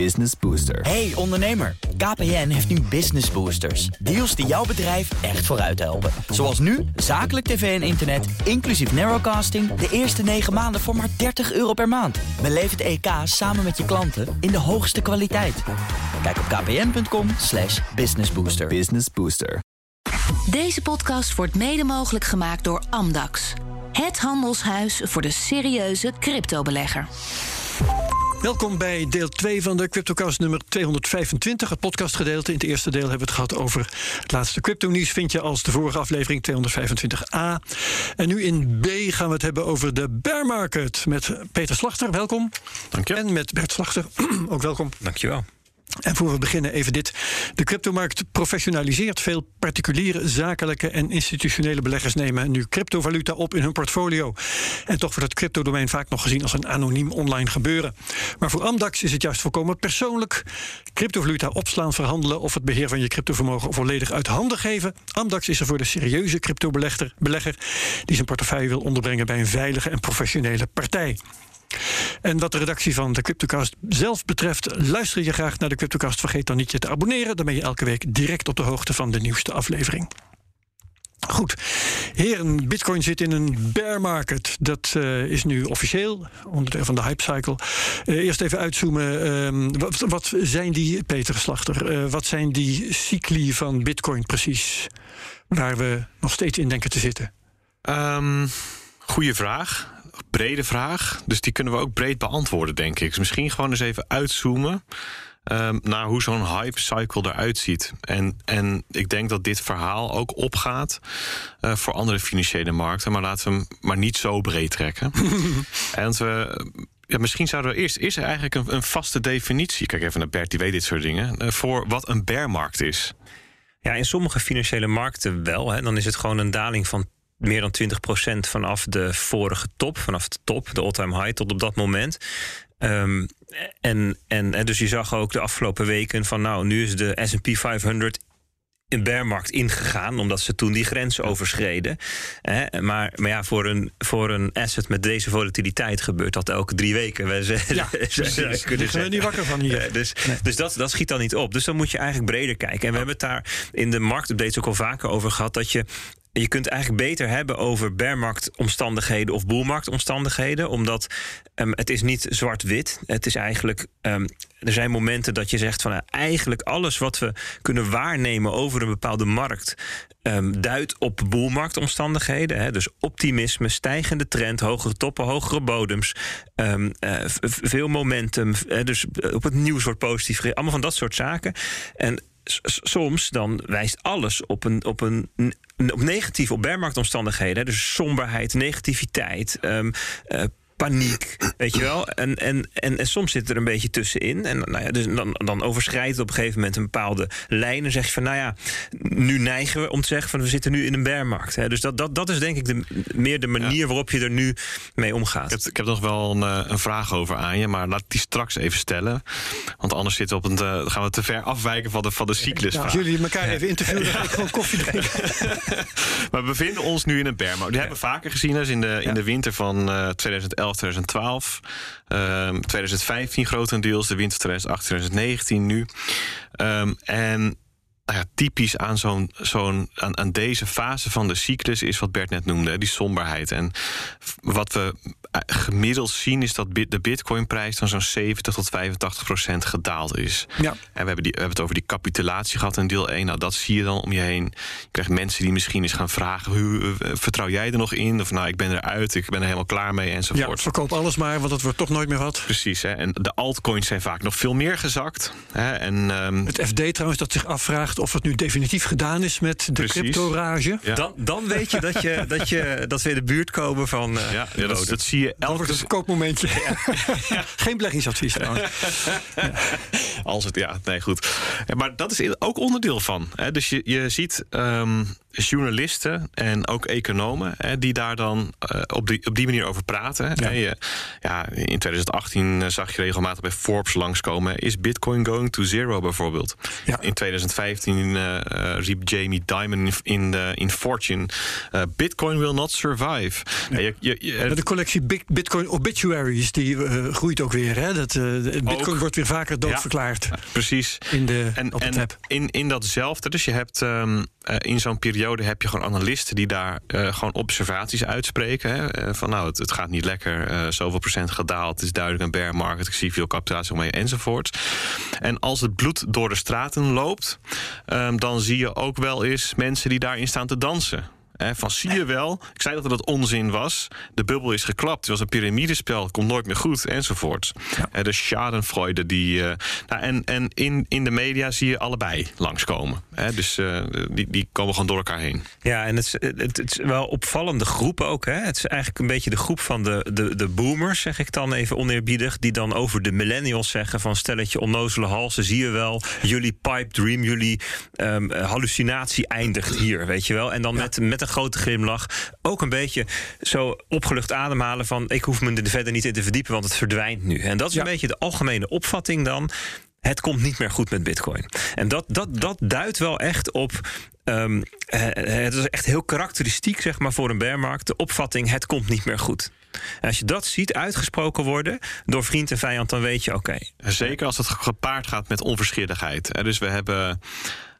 Business Booster. Hey ondernemer, KPN heeft nu Business Boosters. Deals die jouw bedrijf echt vooruit helpen. Zoals nu, zakelijk tv en internet, inclusief narrowcasting... de eerste 9 maanden voor maar 30 euro per maand. Beleef het EK samen met je klanten in de hoogste kwaliteit. Kijk op kpn.com slash businessbooster. Business Booster. Deze podcast wordt mede mogelijk gemaakt door Amdax. Het handelshuis voor de serieuze cryptobelegger. Welkom bij deel 2 van de CryptoCast nummer 225, het podcastgedeelte. In het eerste deel hebben we het gehad over het laatste crypto-nieuws. Vind je als de vorige aflevering 225a. En nu in B gaan we het hebben over de bear market. Met Peter Slachter, welkom. Dank je. En met Bert Slachter, ook welkom. Dankjewel. En voor we beginnen even dit. De cryptomarkt professionaliseert. Veel particuliere, zakelijke en institutionele beleggers nemen nu cryptovaluta op in hun portfolio. En toch wordt het cryptodomein vaak nog gezien als een anoniem online gebeuren. Maar voor Amdax is het juist volkomen persoonlijk. Cryptovaluta opslaan, verhandelen of het beheer van je cryptovermogen volledig uit handen geven. Amdax is er voor de serieuze cryptobelegger belegger die zijn portefeuille wil onderbrengen bij een veilige en professionele partij. En wat de redactie van de Cryptocast zelf betreft, luister je graag naar de Cryptocast. Vergeet dan niet je te abonneren. Dan ben je elke week direct op de hoogte van de nieuwste aflevering. Goed, heren, Bitcoin zit in een bear market. Dat uh, is nu officieel, onderdeel van de hype cycle. Uh, eerst even uitzoomen. Uh, wat, zijn die, Peter Slachter, wat zijn die cycli van Bitcoin precies? Waar we nog steeds in denken te zitten. Um, goeie vraag brede vraag. Dus die kunnen we ook breed beantwoorden, denk ik. Dus misschien gewoon eens even uitzoomen. Um, naar hoe zo'n hype cycle eruit ziet. En, en ik denk dat dit verhaal ook opgaat uh, voor andere financiële markten. Maar laten we hem maar niet zo breed trekken. en we. Ja, misschien zouden we eerst. Is er eigenlijk een, een, vaste definitie? Kijk even naar Bert, die weet dit soort dingen. Uh, voor wat een bearmarkt is. Ja, in sommige financiële markten wel. Hè. Dan is het gewoon een daling van meer dan 20% vanaf de vorige top, vanaf de top, de all-time high, tot op dat moment. Um, en, en dus je zag ook de afgelopen weken van nou, nu is de SP 500 in bearmarkt ingegaan, omdat ze toen die grens overschreden. maar, maar ja, voor een, voor een asset met deze volatiliteit gebeurt dat elke drie weken. We ja, zijn niet wakker van hier. dus nee. dus dat, dat schiet dan niet op. Dus dan moet je eigenlijk breder kijken. En we hebben het daar in de marktupdates ook al vaker over gehad, dat je je kunt eigenlijk beter hebben over bearmarktomstandigheden of boelmarktomstandigheden. Omdat um, het is niet zwart-wit. Het is eigenlijk. Um, er zijn momenten dat je zegt van uh, eigenlijk alles wat we kunnen waarnemen over een bepaalde markt. Um, duidt op boelmarktomstandigheden. Hè, dus optimisme, stijgende trend, hogere toppen, hogere bodems. Uh, veel momentum. Dus op het nieuws wordt positief. Allemaal van dat soort zaken. En soms dan wijst alles op een, op een op negatief, op bearmarktomstandigheden. Dus somberheid, negativiteit, um, uh, paniek, weet je wel. En, en, en, en, soms zit er een beetje tussenin. En nou ja, dus dan, dan overschrijdt het op een gegeven moment een bepaalde lijn. En zeg je van, nou ja, nu neigen we om te zeggen van we zitten nu in een bearmarkt. Hè. Dus dat, dat, dat is denk ik de, meer de manier ja. waarop je er nu mee omgaat. Ik heb, ik heb nog wel een, een, vraag over aan je, maar laat die straks even stellen. Want anders zitten we op een, uh, gaan we te ver afwijken van de, van de cyclus. Ja, als jullie elkaar even interviewen, dan ga ik gewoon koffie drinken. maar we bevinden ons nu in een bearmarkt. Die hebben we vaker gezien dus in de, in de winter van uh, 2011. 2012. Um, 2015 grotendeels, de winter 2018, 2019 nu. Um, en nou ja, typisch aan, zo'n, zo'n, aan, aan deze fase van de cyclus is wat Bert net noemde, die somberheid. En wat we gemiddeld zien is dat de bitcoinprijs dan zo'n 70 tot 85 procent gedaald is. Ja. En we hebben, die, we hebben het over die capitulatie gehad in deel 1. Nou, dat zie je dan om je heen. Je krijgt mensen die misschien eens gaan vragen... Hoe, uh, vertrouw jij er nog in? Of nou, ik ben eruit, ik ben er helemaal klaar mee enzovoort. Ja, verkoop alles maar, want het wordt toch nooit meer wat. Precies, hè? en de altcoins zijn vaak nog veel meer gezakt. Hè? En, um... Het FD trouwens dat zich afvraagt of het nu definitief gedaan is met de crypto-rage. Ja. Dan, dan weet je dat, je, dat, je dat we in de buurt komen van... Uh, ja, ja dat, dat zie je elke... Dat wordt een koopmomentje. Ja. Geen beleggingsadvies trouwens. Als het, ja, nee, goed. Maar dat is ook onderdeel van. Hè? Dus je, je ziet, um, journalisten en ook economen hè, die daar dan uh, op, die, op die manier over praten. Ja. Je, ja, in 2018 zag je regelmatig bij Forbes langskomen: is Bitcoin going to zero bijvoorbeeld? Ja. In 2015 uh, riep Jamie Dimon in, in Fortune: Bitcoin will not survive. Ja. Je, je, je, de collectie Bitcoin obituaries die groeit ook weer. Hè? Dat, Bitcoin ook, wordt weer vaker doodverklaard. precies. In de, en, op de en in, in datzelfde, dus je hebt um, uh, in zo'n periode heb je gewoon analisten die daar uh, gewoon observaties uitspreken. Hè? Uh, van nou, het, gaat niet lekker, zoveel procent gedaald, het is duidelijk een bear market, ik zie veel capitulatie omheen enzovoort. En als het bloed door de straten loopt, um, dan zie je ook wel eens mensen die daarin staan te dansen van zie je wel, ik zei dat het onzin was. De bubbel is geklapt. Het was een piramidespel, het komt nooit meer goed, enzovoort. Ja. de schadenfreude. Die, uh, nou, en en in, in de media zie je allebei langskomen. He, dus uh, die, die komen gewoon door elkaar heen. Ja, en het is, het, het is wel opvallende groep ook. Hè? Het is eigenlijk een beetje de groep van de, de, de boomers, zeg ik dan even oneerbiedig. Die dan over de millennials zeggen van stelletje onnozele halsen. Zie je wel, jullie pipe dream, jullie um, hallucinatie eindigt hier, weet je wel. En dan ja. met, met een grote glimlach. Ook een beetje zo opgelucht ademhalen van... ik hoef me er verder niet in te verdiepen, want het verdwijnt nu. En dat is een beetje de algemene opvatting dan het komt niet meer goed met Bitcoin. En dat, dat, dat duidt wel echt op. Um, het is echt heel karakteristiek zeg maar, voor een bearmarkt. De opvatting: het komt niet meer goed. En als je dat ziet uitgesproken worden door vriend en vijand, dan weet je oké. Okay. Zeker als het gepaard gaat met onverschilligheid. Dus we hebben.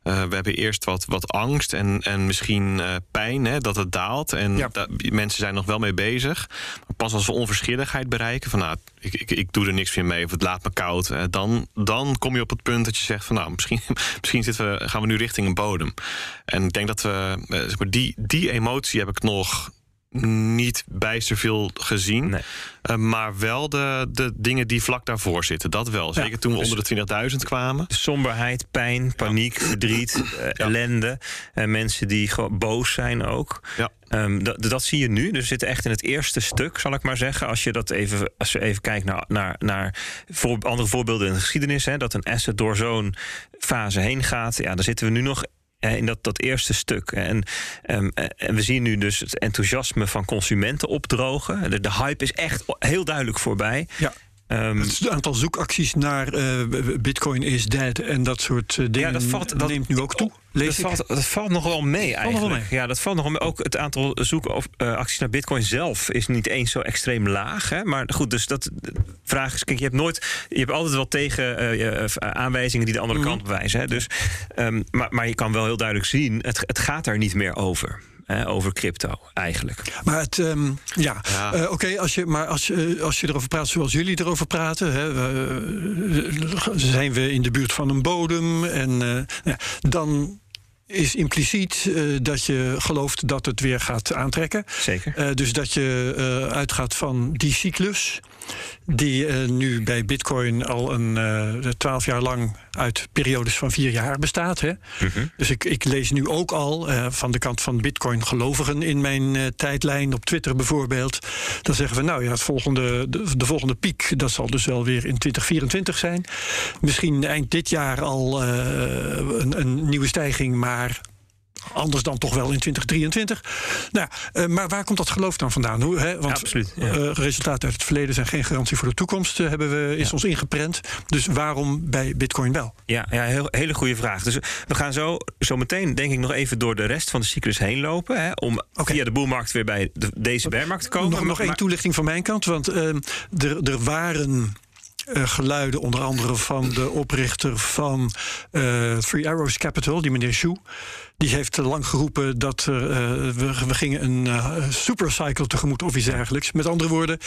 Uh, we hebben eerst wat, wat angst en, en misschien uh, pijn hè, dat het daalt. En ja. da mensen zijn nog wel mee bezig. Maar pas als we onverschilligheid bereiken, van nou, ik, ik, ik doe er niks meer mee of het laat me koud. Uh, dan, dan kom je op het punt dat je zegt van nou, misschien, misschien zitten we, gaan we nu richting een bodem. En ik denk dat we, zeg maar, die, die emotie heb ik nog niet bijster veel gezien. Nee. Uh, maar wel de, de dingen die vlak daarvoor zitten. Dat wel. Zeker ja, toen we dus onder de 20.000 kwamen. Somberheid, pijn, paniek, ja. verdriet, uh, ja. ellende. En mensen die gewoon boos zijn ook. Ja. Um, dat, dat zie je nu. Dus we zitten echt in het eerste stuk, zal ik maar zeggen. Als je dat even, als je even kijkt naar, naar, naar voor, andere voorbeelden in de geschiedenis, hè, dat een asset door zo'n fase heen gaat. Ja, dan zitten we nu nog in dat, dat eerste stuk. En, um, en we zien nu dus het enthousiasme van consumenten opdrogen. De, de hype is echt heel duidelijk voorbij. Ja. Um, het aantal zoekacties naar uh, Bitcoin is dead en dat soort uh, dingen ja, dat, valt, dat neemt nu ook toe. Dat valt, dat valt, nog wel mee eigenlijk. Mee. Ja, dat valt nog wel mee. Ook het aantal zoekacties naar Bitcoin zelf is niet eens zo extreem laag. Hè? Maar goed, dus dat de vraag is: kijk, je hebt nooit, je hebt altijd wel tegen uh, aanwijzingen die de andere mm -hmm. kant bewijzen. Hè? Dus, um, maar, maar je kan wel heel duidelijk zien: het, het gaat daar niet meer over over crypto eigenlijk. Maar het, um, ja, ja. Uh, oké, okay, als je, maar als, uh, als je erover praat zoals jullie erover praten, hè, uh, zijn we in de buurt van een bodem en ja, dan is impliciet uh, dat je gelooft dat het weer gaat aantrekken. Zeker. Uh, dus dat je uh, uitgaat van die cyclus die uh, nu bij Bitcoin al een twaalf uh, jaar lang uit periodes van vier jaar bestaat. Hè? -hmm. Dus ik, ik, lees nu ook al uh, van de kant van Bitcoin-gelovigen in mijn tijdlijn op Twitter bijvoorbeeld. Dan zeggen we, nou ja, het volgende, de, de, volgende piek, dat zal dus wel weer in 2024 zijn. Misschien eind dit jaar al een, een nieuwe stijging, maar anders dan toch wel in 2023. Nou, uh, maar waar komt dat geloof dan vandaan? Hoe, hè? Want ja, absoluut, ja. uh, resultaten uit het verleden zijn geen garantie voor de toekomst, uh, hebben we, is ja. ons ingeprent. Dus waarom bij Bitcoin wel? Ja, ja heel, hele goede vraag. Dus we gaan zo, zo meteen, denk ik, nog even door de rest van de cyclus heen lopen. Hè, om okay. via de boelmarkt weer bij de, deze bearmarkt te komen. Nog, nog één toelichting van mijn kant. Want ehm, er, er waren uh, geluiden, onder andere van de oprichter van uh, Three Arrows Capital, die meneer Xu. Die heeft lang geroepen dat we, we, gingen een supercycle tegemoet of iets dergelijks. Met andere woorden,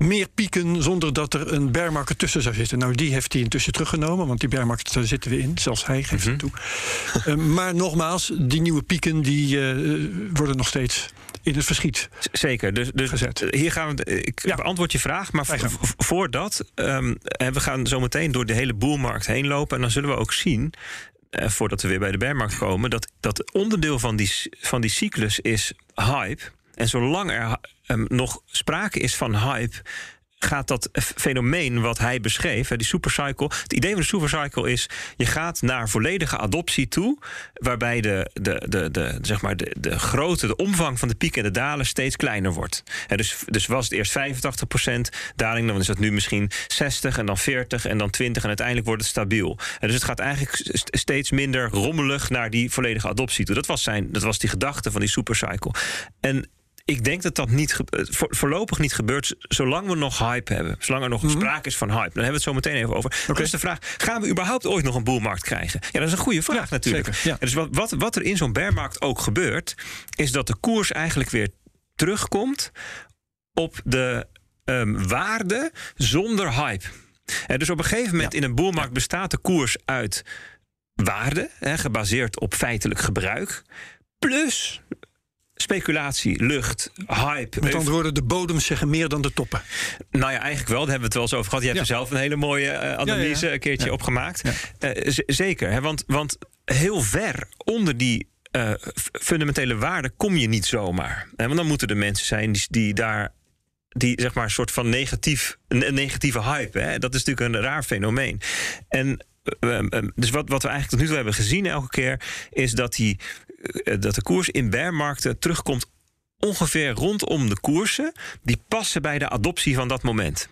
meer pieken zonder dat er een bearmarket tussen zou zitten. Nou, die heeft hij intussen teruggenomen, want die bearmarket daar zitten we in. Zelfs hij geeft mm -hmm. het toe. uh, maar nogmaals, die nieuwe pieken die uh, worden nog steeds in het verschiet. Zeker. Dus, dus gezet. hier gaan we. Ik ja. beantwoord je vraag, maar voordat. Um, we gaan zo meteen door de hele boelmarkt heen lopen. En dan zullen we ook zien. Uh, voordat we weer bij de bearmarkt komen, dat, dat onderdeel van die, van die cyclus is hype. En zolang er um, nog sprake is van hype, gaat dat fenomeen wat hij beschreef, die supercycle. Het idee van de supercycle is: je gaat naar volledige adoptie toe, waarbij de, de, de, de, zeg maar de, de grootte, de omvang van de pieken en de dalen steeds kleiner wordt. dus, dus was het eerst 85% daling, dan is dat nu misschien 60 en dan 40 en dan 20 en uiteindelijk wordt het stabiel. Dus het gaat eigenlijk steeds minder rommelig naar die volledige adoptie toe. Dat was, zijn, dat was die gedachte van die supercycle. En ik denk dat dat niet voorlopig niet gebeurt zolang we nog hype hebben. Zolang er nog mhm. sprake is van hype. Dan hebben we het zo meteen even over. Okay. is de vraag: gaan we überhaupt ooit nog een boelmarkt krijgen? Ja, dat is een goede vraag natuurlijk. ja. Dus wat, wat, wat er in zo'n bearmarkt ook gebeurt, is dat de koers eigenlijk weer terugkomt op de um, waarde zonder hype. En dus op een gegeven moment in een boelmarkt bestaat de koers uit waarde, gebaseerd op feitelijk gebruik. Plus speculatie, lucht, hype. Met andere woorden, de bodems zeggen meer dan de toppen. Nou ja, eigenlijk wel. Daar hebben we het wel eens over gehad. Je hebt er zelf een hele mooie uh, analyse een keertje opgemaakt. Uh, zeker, hè, want, want heel ver onder die uh, fundamentele waarden kom je niet zomaar. Want dan moeten er mensen zijn die, die daar die zeg maar een soort van negatief, een negatieve hype. Hè? Dat is natuurlijk een raar fenomeen. En dus wat, wat we eigenlijk tot nu toe hebben gezien elke keer, is dat die eh, dat de koers in bearmarkten terugkomt ongeveer rondom de koersen die passen bij de adoptie van dat moment.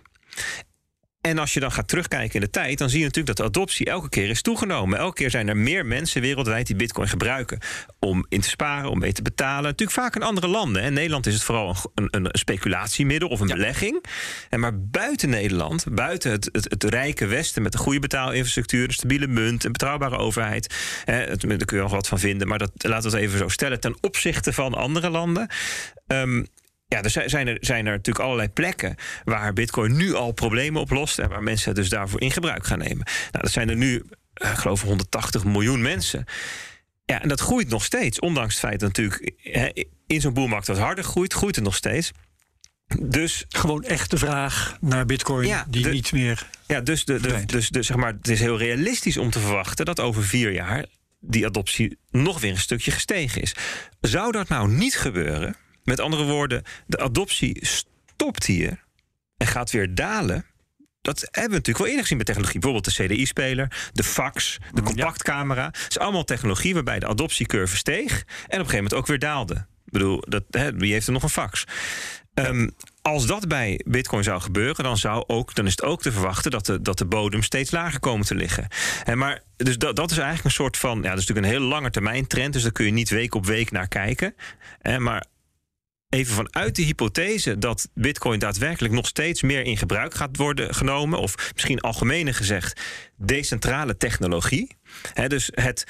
En als je dan gaat terugkijken in de tijd, dan zie je natuurlijk dat de adoptie elke keer is toegenomen. Elke keer zijn er meer mensen wereldwijd die Bitcoin gebruiken om in te sparen, om mee te betalen. Natuurlijk vaak in andere landen. In Nederland is het vooral een, een, speculatiemiddel of een belegging. En maar buiten Nederland, buiten het, het, het, rijke Westen met een goede betaalinfrastructuur, een stabiele munt, een betrouwbare overheid, hè, daar kun je nog wat van vinden, maar dat laten we het even zo stellen ten opzichte van andere landen. Um, ja, er zijn er, zijn er natuurlijk allerlei plekken waar Bitcoin nu al problemen oplost en waar mensen het dus daarvoor in gebruik gaan nemen. Nou, dat zijn er nu, uh, ik geloof, 180 miljoen mensen. Ja, en dat groeit nog steeds, ondanks het feit dat natuurlijk in zo'n boelmarkt wat harder groeit, groeit het nog steeds. Dus gewoon echt de vraag naar Bitcoin die niet meer. Ja, dus, de, de, dus, dus zeg maar, het is heel realistisch om te verwachten dat over vier jaar die adoptie nog weer een stukje gestegen is. Zou dat nou niet gebeuren? Met andere woorden, de adoptie stopt hier en gaat weer dalen. Dat hebben we natuurlijk wel eerder gezien met technologie. Bijvoorbeeld de CDI-speler, de fax, de compactcamera. Het is allemaal technologie waarbij de adoptiecurve steeg... en op een gegeven moment ook weer daalde. Ik bedoel, dat, hè, wie heeft er nog een fax? Um, als dat bij Bitcoin zou gebeuren, dan, zou ook, dan is het ook te verwachten dat de, dat de bodem steeds lager komen te liggen. En maar, dus dat, dat is eigenlijk een soort van. Ja, dat is natuurlijk een heel lange termijn trend, dus daar kun je niet week op week naar kijken. Maar even vanuit de hypothese dat Bitcoin daadwerkelijk nog steeds meer in gebruik gaat worden genomen, of misschien algemener gezegd, decentrale technologie. dus het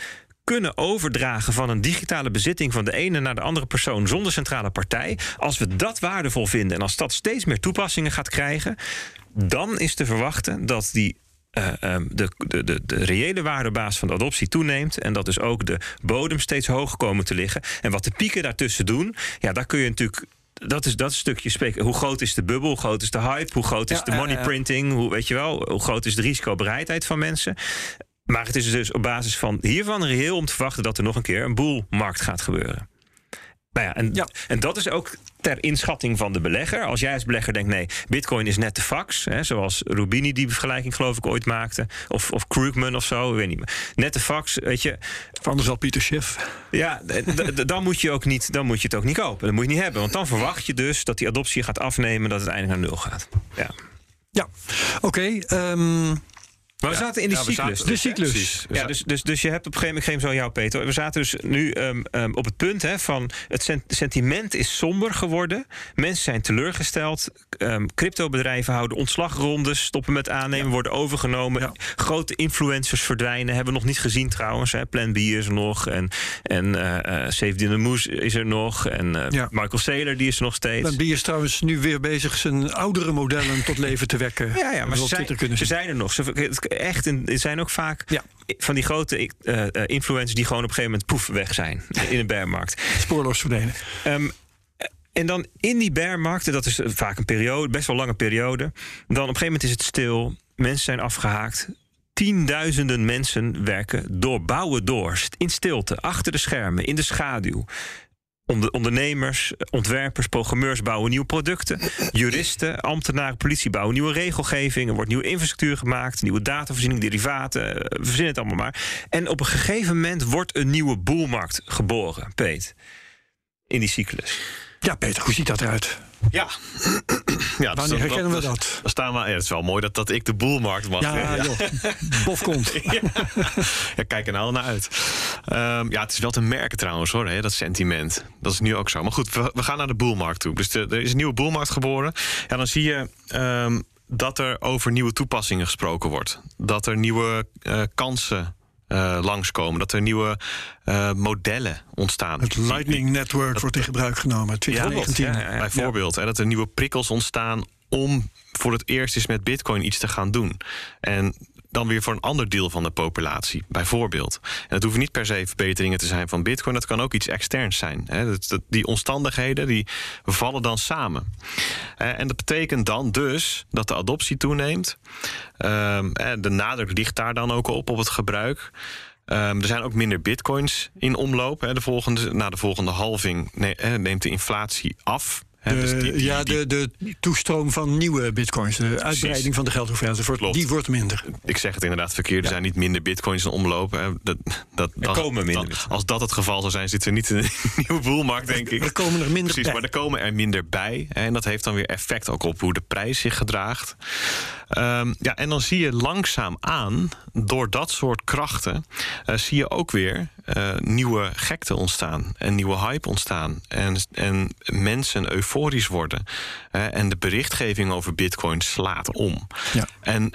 kunnen overdragen van een digitale bezitting van de ene naar de andere persoon zonder centrale partij. Als we dat waardevol vinden en als dat steeds meer toepassingen gaat krijgen, dan is te verwachten dat die uh, de, de, de, de, reële waardebaas van de adoptie toeneemt. En dat dus ook de bodem steeds hoger komen te liggen. En wat de pieken daartussen doen, ja, daar kun je natuurlijk dat is dat stukje spreken. Hoe groot is de bubbel? Hoe groot is de hype? Hoe groot is de money printing? Hoe, weet je wel, hoe groot is de risicobereidheid van mensen? Maar het is dus op basis van hiervan reëel om te verwachten dat er nog een keer een boelmarkt gaat gebeuren. Nou ja, en, ja. en dat is ook ter inschatting van de belegger. Als jij als belegger denkt, nee, bitcoin is net de fax. Hè, zoals Rubini die vergelijking geloof ik ooit maakte. Of, of Krugman of zo, ik weet niet meer. Net de fax, weet je. Anders al Pieter Schiff. Ja, dan moet, je ook niet, dan moet je het ook niet kopen. Dat moet je niet hebben. Want dan verwacht je dus dat die adoptie gaat afnemen... dat het eindelijk naar nul gaat. Ja, ja. oké. Okay, ehm, maar we zaten in die cyclus. de cyclus. Ja, dus, dus, dus je hebt op een gegeven moment, zo jou Peter. We zaten dus nu um, um, op het punt hè, van het sentiment is somber geworden. Mensen zijn teleurgesteld. Um, cryptobedrijven houden ontslagrondes, stoppen met aannemen, worden overgenomen. Ja. Grote influencers verdwijnen. Hebben we nog niet gezien trouwens. Hè. Plan B is er nog. En, en uh, Save the Moose is er nog. En uh, ja. Michael Saylor die is er nog steeds. Plan B is trouwens nu weer bezig zijn oudere modellen tot leven te wekken. Ja, ja maar ze zijn, ze zijn er nog. Ze, echt, er zijn ook vaak van die grote uh, influencers die gewoon op een gegeven moment poef weg zijn in een bearmarkt. Spoorloos verdwenen. Um, en dan in die bearmarkten, dat is vaak een periode, best wel lange periode. Dan op een gegeven moment is het stil, mensen zijn afgehaakt. Tienduizenden mensen werken door, bouwen door, in stilte, achter de schermen, in de schaduw. Onder, ondernemers, ontwerpers, programmeurs bouwen nieuwe producten. Juristen, ambtenaren, politie bouwen nieuwe regelgeving. Er wordt nieuwe infrastructuur gemaakt, nieuwe datavoorziening, derivaten. We verzinnen het allemaal maar. En op een gegeven moment wordt een nieuwe boelmarkt geboren, Peet. In die cyclus. Ja, Peter, hoe ziet dat eruit? Ja. ja Wanneer dus herkennen we dat? Dan staan we, ja, het is wel mooi dat, dat ik de boelmarkt mag. Ja, hè? joh. Bof komt. Ja, kijk er nou naar uit. Ehm, ja, het is wel te merken trouwens hoor, hè, dat sentiment. Dat is nu ook zo. Maar goed, we, we gaan naar de boelmarkt toe. Dus de- er is een nieuwe boelmarkt geboren. Ja, dan zie je ehm, dat er over nieuwe toepassingen gesproken wordt. Dat er nieuwe eh, kansen eh, langskomen. Dat er nieuwe eh, modellen ontstaan. Het Lightning Network wordt in gebruik genomen. 2019. Ja, ja, ja. Bijvoorbeeld, hè, dat er nieuwe prikkels ontstaan om voor het eerst eens met Bitcoin iets te gaan doen. En dan weer voor een ander deel van de populatie, bijvoorbeeld. En het hoeven niet per se verbeteringen te zijn van Bitcoin, dat kan ook iets externs zijn. Hè. Dat- dat- Die omstandigheden die vallen dan samen. Eh, En dat betekent dan dus dat de adoptie toeneemt. Ehm, en De nadruk ligt daar dan ook op, op het gebruik. Ehm, er zijn ook minder bitcoins in omloop. Hè. De volgende, na de volgende halving hè, neemt de inflatie af. Dus die- die- ja, die- de, de toestroom van nieuwe bitcoins, de uitbreiding van de geldhoeveelheid, die wordt minder. ik zeg het inderdaad verkeerd. Er zijn niet minder bitcoins in omloop. Hè. Dat, dat, dat- komen minder als dat het geval zou zijn, zitten we niet in een nieuwe boelmarkt, denk ik. Er komen er minder Precies, bij. maar er komen er minder bij. Hè, en dat heeft dan weer effect ook op hoe de prijs zich gedraagt. Ehm, ja, en dan zie je langzaam aan, door dat soort krachten, eh, zie je ook weer eh, nieuwe gekte ontstaan. En nieuwe hype ontstaan. En, en mensen euforisch worden. En de berichtgeving over bitcoin slaat om. Ja. En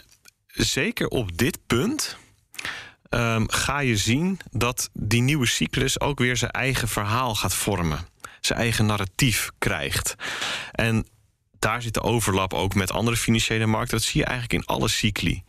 zeker op dit punt ehm, ga je zien dat die nieuwe cyclus ook weer zijn eigen verhaal gaat vormen. Zijn eigen narratief krijgt. En daar zit de overlap ook met andere financiële markten. Dat zie je eigenlijk in alle cycli.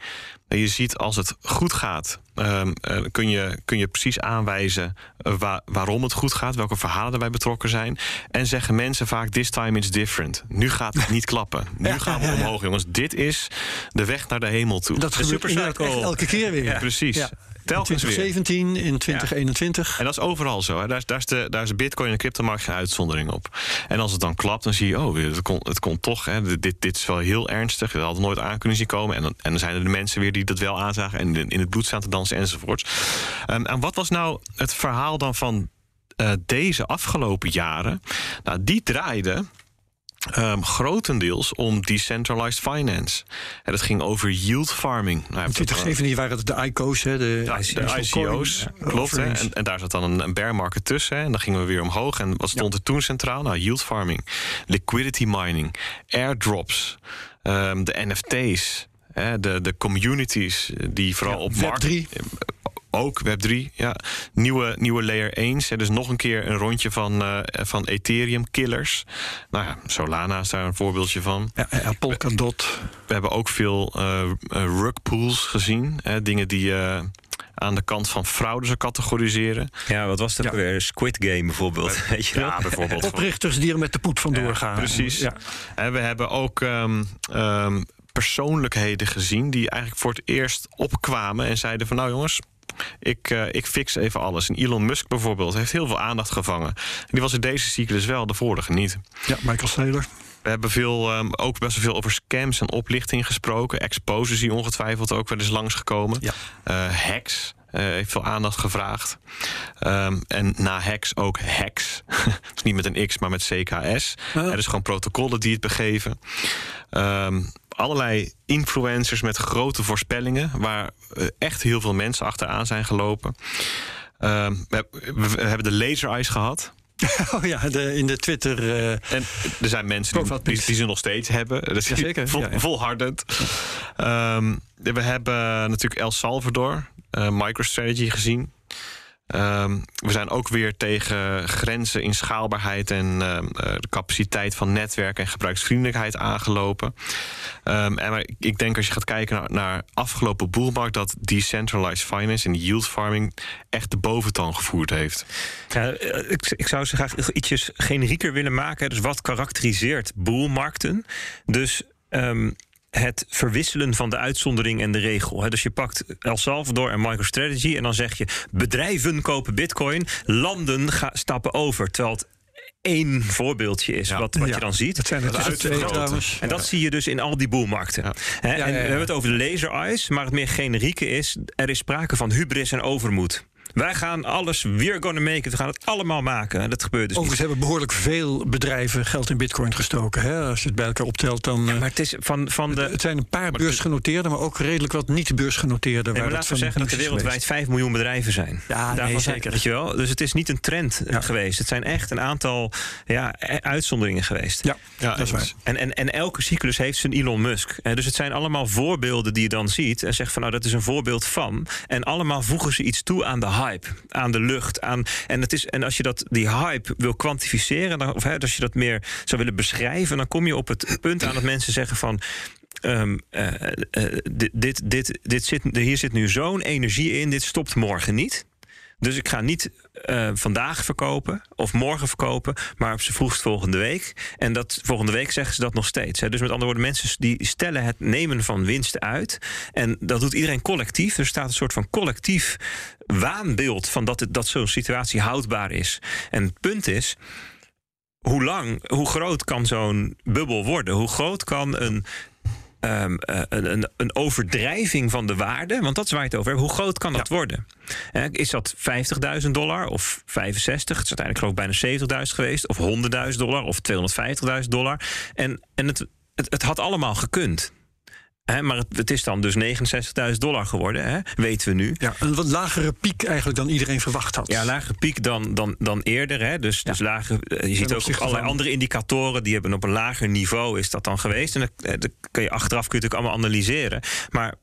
En je ziet als het goed gaat, ehm, eh, kun, je, kun je precies aanwijzen eh, wa- waarom het goed gaat, welke verhalen erbij betrokken zijn. En zeggen mensen vaak: This time it's different. Nu gaat het niet klappen. Nu gaan we omhoog, jongens. Dit is de weg naar de hemel toe. Dat gebeurt inderdaad echt elke keer weer. Precies. In Telkens weer. 2017, in 2021. En dat is overal zo. Hè. Daar, is, daar, is de, daar is de bitcoin en de cryptomarkt geen uitzondering op. En als het dan klapt, dan zie je... oh, het komt het komt toch. Hè. Dit, dit is wel heel ernstig. Dat hadden we nooit aan kunnen zien komen. En dan, en dan zijn er de mensen weer die dat wel aanzagen... en in, in het bloed staan te dansen enzovoorts. Ehm, en wat was nou het verhaal dan van eh, deze afgelopen jaren? Nou, die draaide... ehm, grotendeels om decentralized finance. En dat ging over yield farming. Nou, In 2017 waren het de ICO's, hè, de, ja, de ICO's, klopt. Hè? En, en daar zat dan een, een bear market tussen. hè. En dan gingen we weer omhoog. En wat stond er toen centraal? Nou, yield farming, liquidity mining, airdrops, ehm, de NFT's, hè, de, de communities die vooral op Web3. markt... Ook Web3, ja. Nieuwe, nieuwe layer 1. Hè, dus nog een keer een rondje van, eh, van Ethereum killers. Nou ja, Solana is daar een voorbeeldje van. Ja, ja, Polkadot. We hebben ook veel eh eh, rug pools gezien. Hè, dingen die je aan de kant van fraude zou categoriseren. Ja, wat was Ja. weer? Squid Game bijvoorbeeld. Weet je? Ja, bijvoorbeeld. Oprichters die er met de poep vandoor gaan. Precies. Ja. En we hebben ook ehm, ehm, persoonlijkheden gezien die eigenlijk voor het eerst opkwamen en zeiden van nou jongens. Ik, eh, ik fix even alles. En Elon Musk bijvoorbeeld heeft heel veel aandacht gevangen. En die was in deze cyclus wel, de vorige niet. ja, Michael Saylor. We hebben veel, ehm, ook best wel veel over scams en oplichting gesproken. Exposes die ongetwijfeld ook wel eens langsgekomen. Ja. Eh, hacks eh, heeft veel aandacht gevraagd. Ehm, en na hacks ook hacks. dus niet met een X, maar met CKS. Er is gewoon protocollen die het begeven. Ehm, allerlei influencers met grote voorspellingen... waar eh, echt heel veel mensen achteraan zijn gelopen. Ehm, we, heb- we hebben de laser eyes gehad. Oh ja, de, in de Twitter. eh, En er zijn mensen die, die, die ze nog steeds hebben. Dat is Jazeker, vol, ja, ja. volhardend. Ehm, we hebben natuurlijk El Salvador, eh, MicroStrategy gezien. Ehm, we zijn ook weer tegen grenzen in schaalbaarheid en ehm, eh, de capaciteit van netwerk en gebruiksvriendelijkheid aangelopen. Ehm, en maar ik denk als je gaat kijken naar, naar afgelopen boelmarkt, dat decentralized finance en yield farming echt de boventoon gevoerd heeft. Eh, ik, ik zou ze graag ietsjes generieker willen maken. Dus wat karakteriseert boelmarkten? Dus het verwisselen van de uitzondering en de regel. hè. Dus je pakt El Salvador en MicroStrategy en dan zeg je... bedrijven kopen bitcoin, landen ga, stappen over. Terwijl het één voorbeeldje is wat, wat Ja, je dan ziet. Dat zijn Dat tussen twee uitvergroten. trouwens. En dat zie je dus in al die boelmarkten. Hè, en ja, ja. we hebben het over de laser eyes, maar het meer generieke is... er is sprake van hubris en overmoed. Wij gaan alles, we're gonna make it, we gaan het allemaal maken. En dat gebeurt dus Overigens niet. hebben behoorlijk veel bedrijven geld in bitcoin gestoken. Hè? Als je het bij elkaar optelt, dan... eh, Maar het is van, van de... het zijn een paar beursgenoteerde, maar ook redelijk wat niet-beursgenoteerde. Nee, maar laten we dat zeggen dat er wereldwijd 5 miljoen bedrijven zijn. Ja, nee, Daarvan zeker. Weet je wel? Dus het is niet een trend eh, Ja. geweest. Het zijn echt een aantal ja, e- uitzonderingen geweest. Ja, Ja, dat is waar. En, en, en elke cyclus heeft zijn Elon Musk. Eh, Dus het zijn allemaal voorbeelden die je dan ziet. En zegt van nou, dat is een voorbeeld van. En allemaal voegen ze iets toe aan de hype. Aan de lucht. Aan, en, het is, en als je dat, die hype wil kwantificeren. Of hè, als je dat meer zou willen beschrijven. Dan kom je op het punt aan dat mensen zeggen van. ehm, eh, eh, dit, dit, dit, dit zit, hier zit nu zo'n energie in. Dit stopt morgen niet. Dus ik ga niet eh, vandaag verkopen of morgen verkopen, maar op z'n vroegst volgende week. En dat volgende week zeggen ze dat nog steeds. Hè. Dus met andere woorden, mensen die stellen het nemen van winst uit. En dat doet iedereen collectief. Er staat een soort van collectief waanbeeld van dat, het, dat zo'n situatie houdbaar is. En het punt is. Hoe lang, hoe groot kan zo'n bubbel worden? Hoe groot kan een eh, een, een, een overdrijving van de waarde, want dat is waar je het over hebt. Hoe groot kan dat worden? Is dat 50.000 dollar of 65? Het is uiteindelijk geloof ik bijna 70.000 geweest, of 100.000 dollar of 250.000 dollar. En, en het, het, het had allemaal gekund. Hè, maar het, het is dan dus 69.000 dollar geworden, hè, weten we nu. Ja, een wat lagere piek eigenlijk dan iedereen verwacht had. Ja, lagere piek dan, dan, dan eerder. Hè? Dus, dus lager, eh, je ziet ook allerlei van- andere indicatoren die hebben op een lager niveau is dat dan geweest. En dat, eh, dat kun je achteraf kun je ook allemaal analyseren. Maar,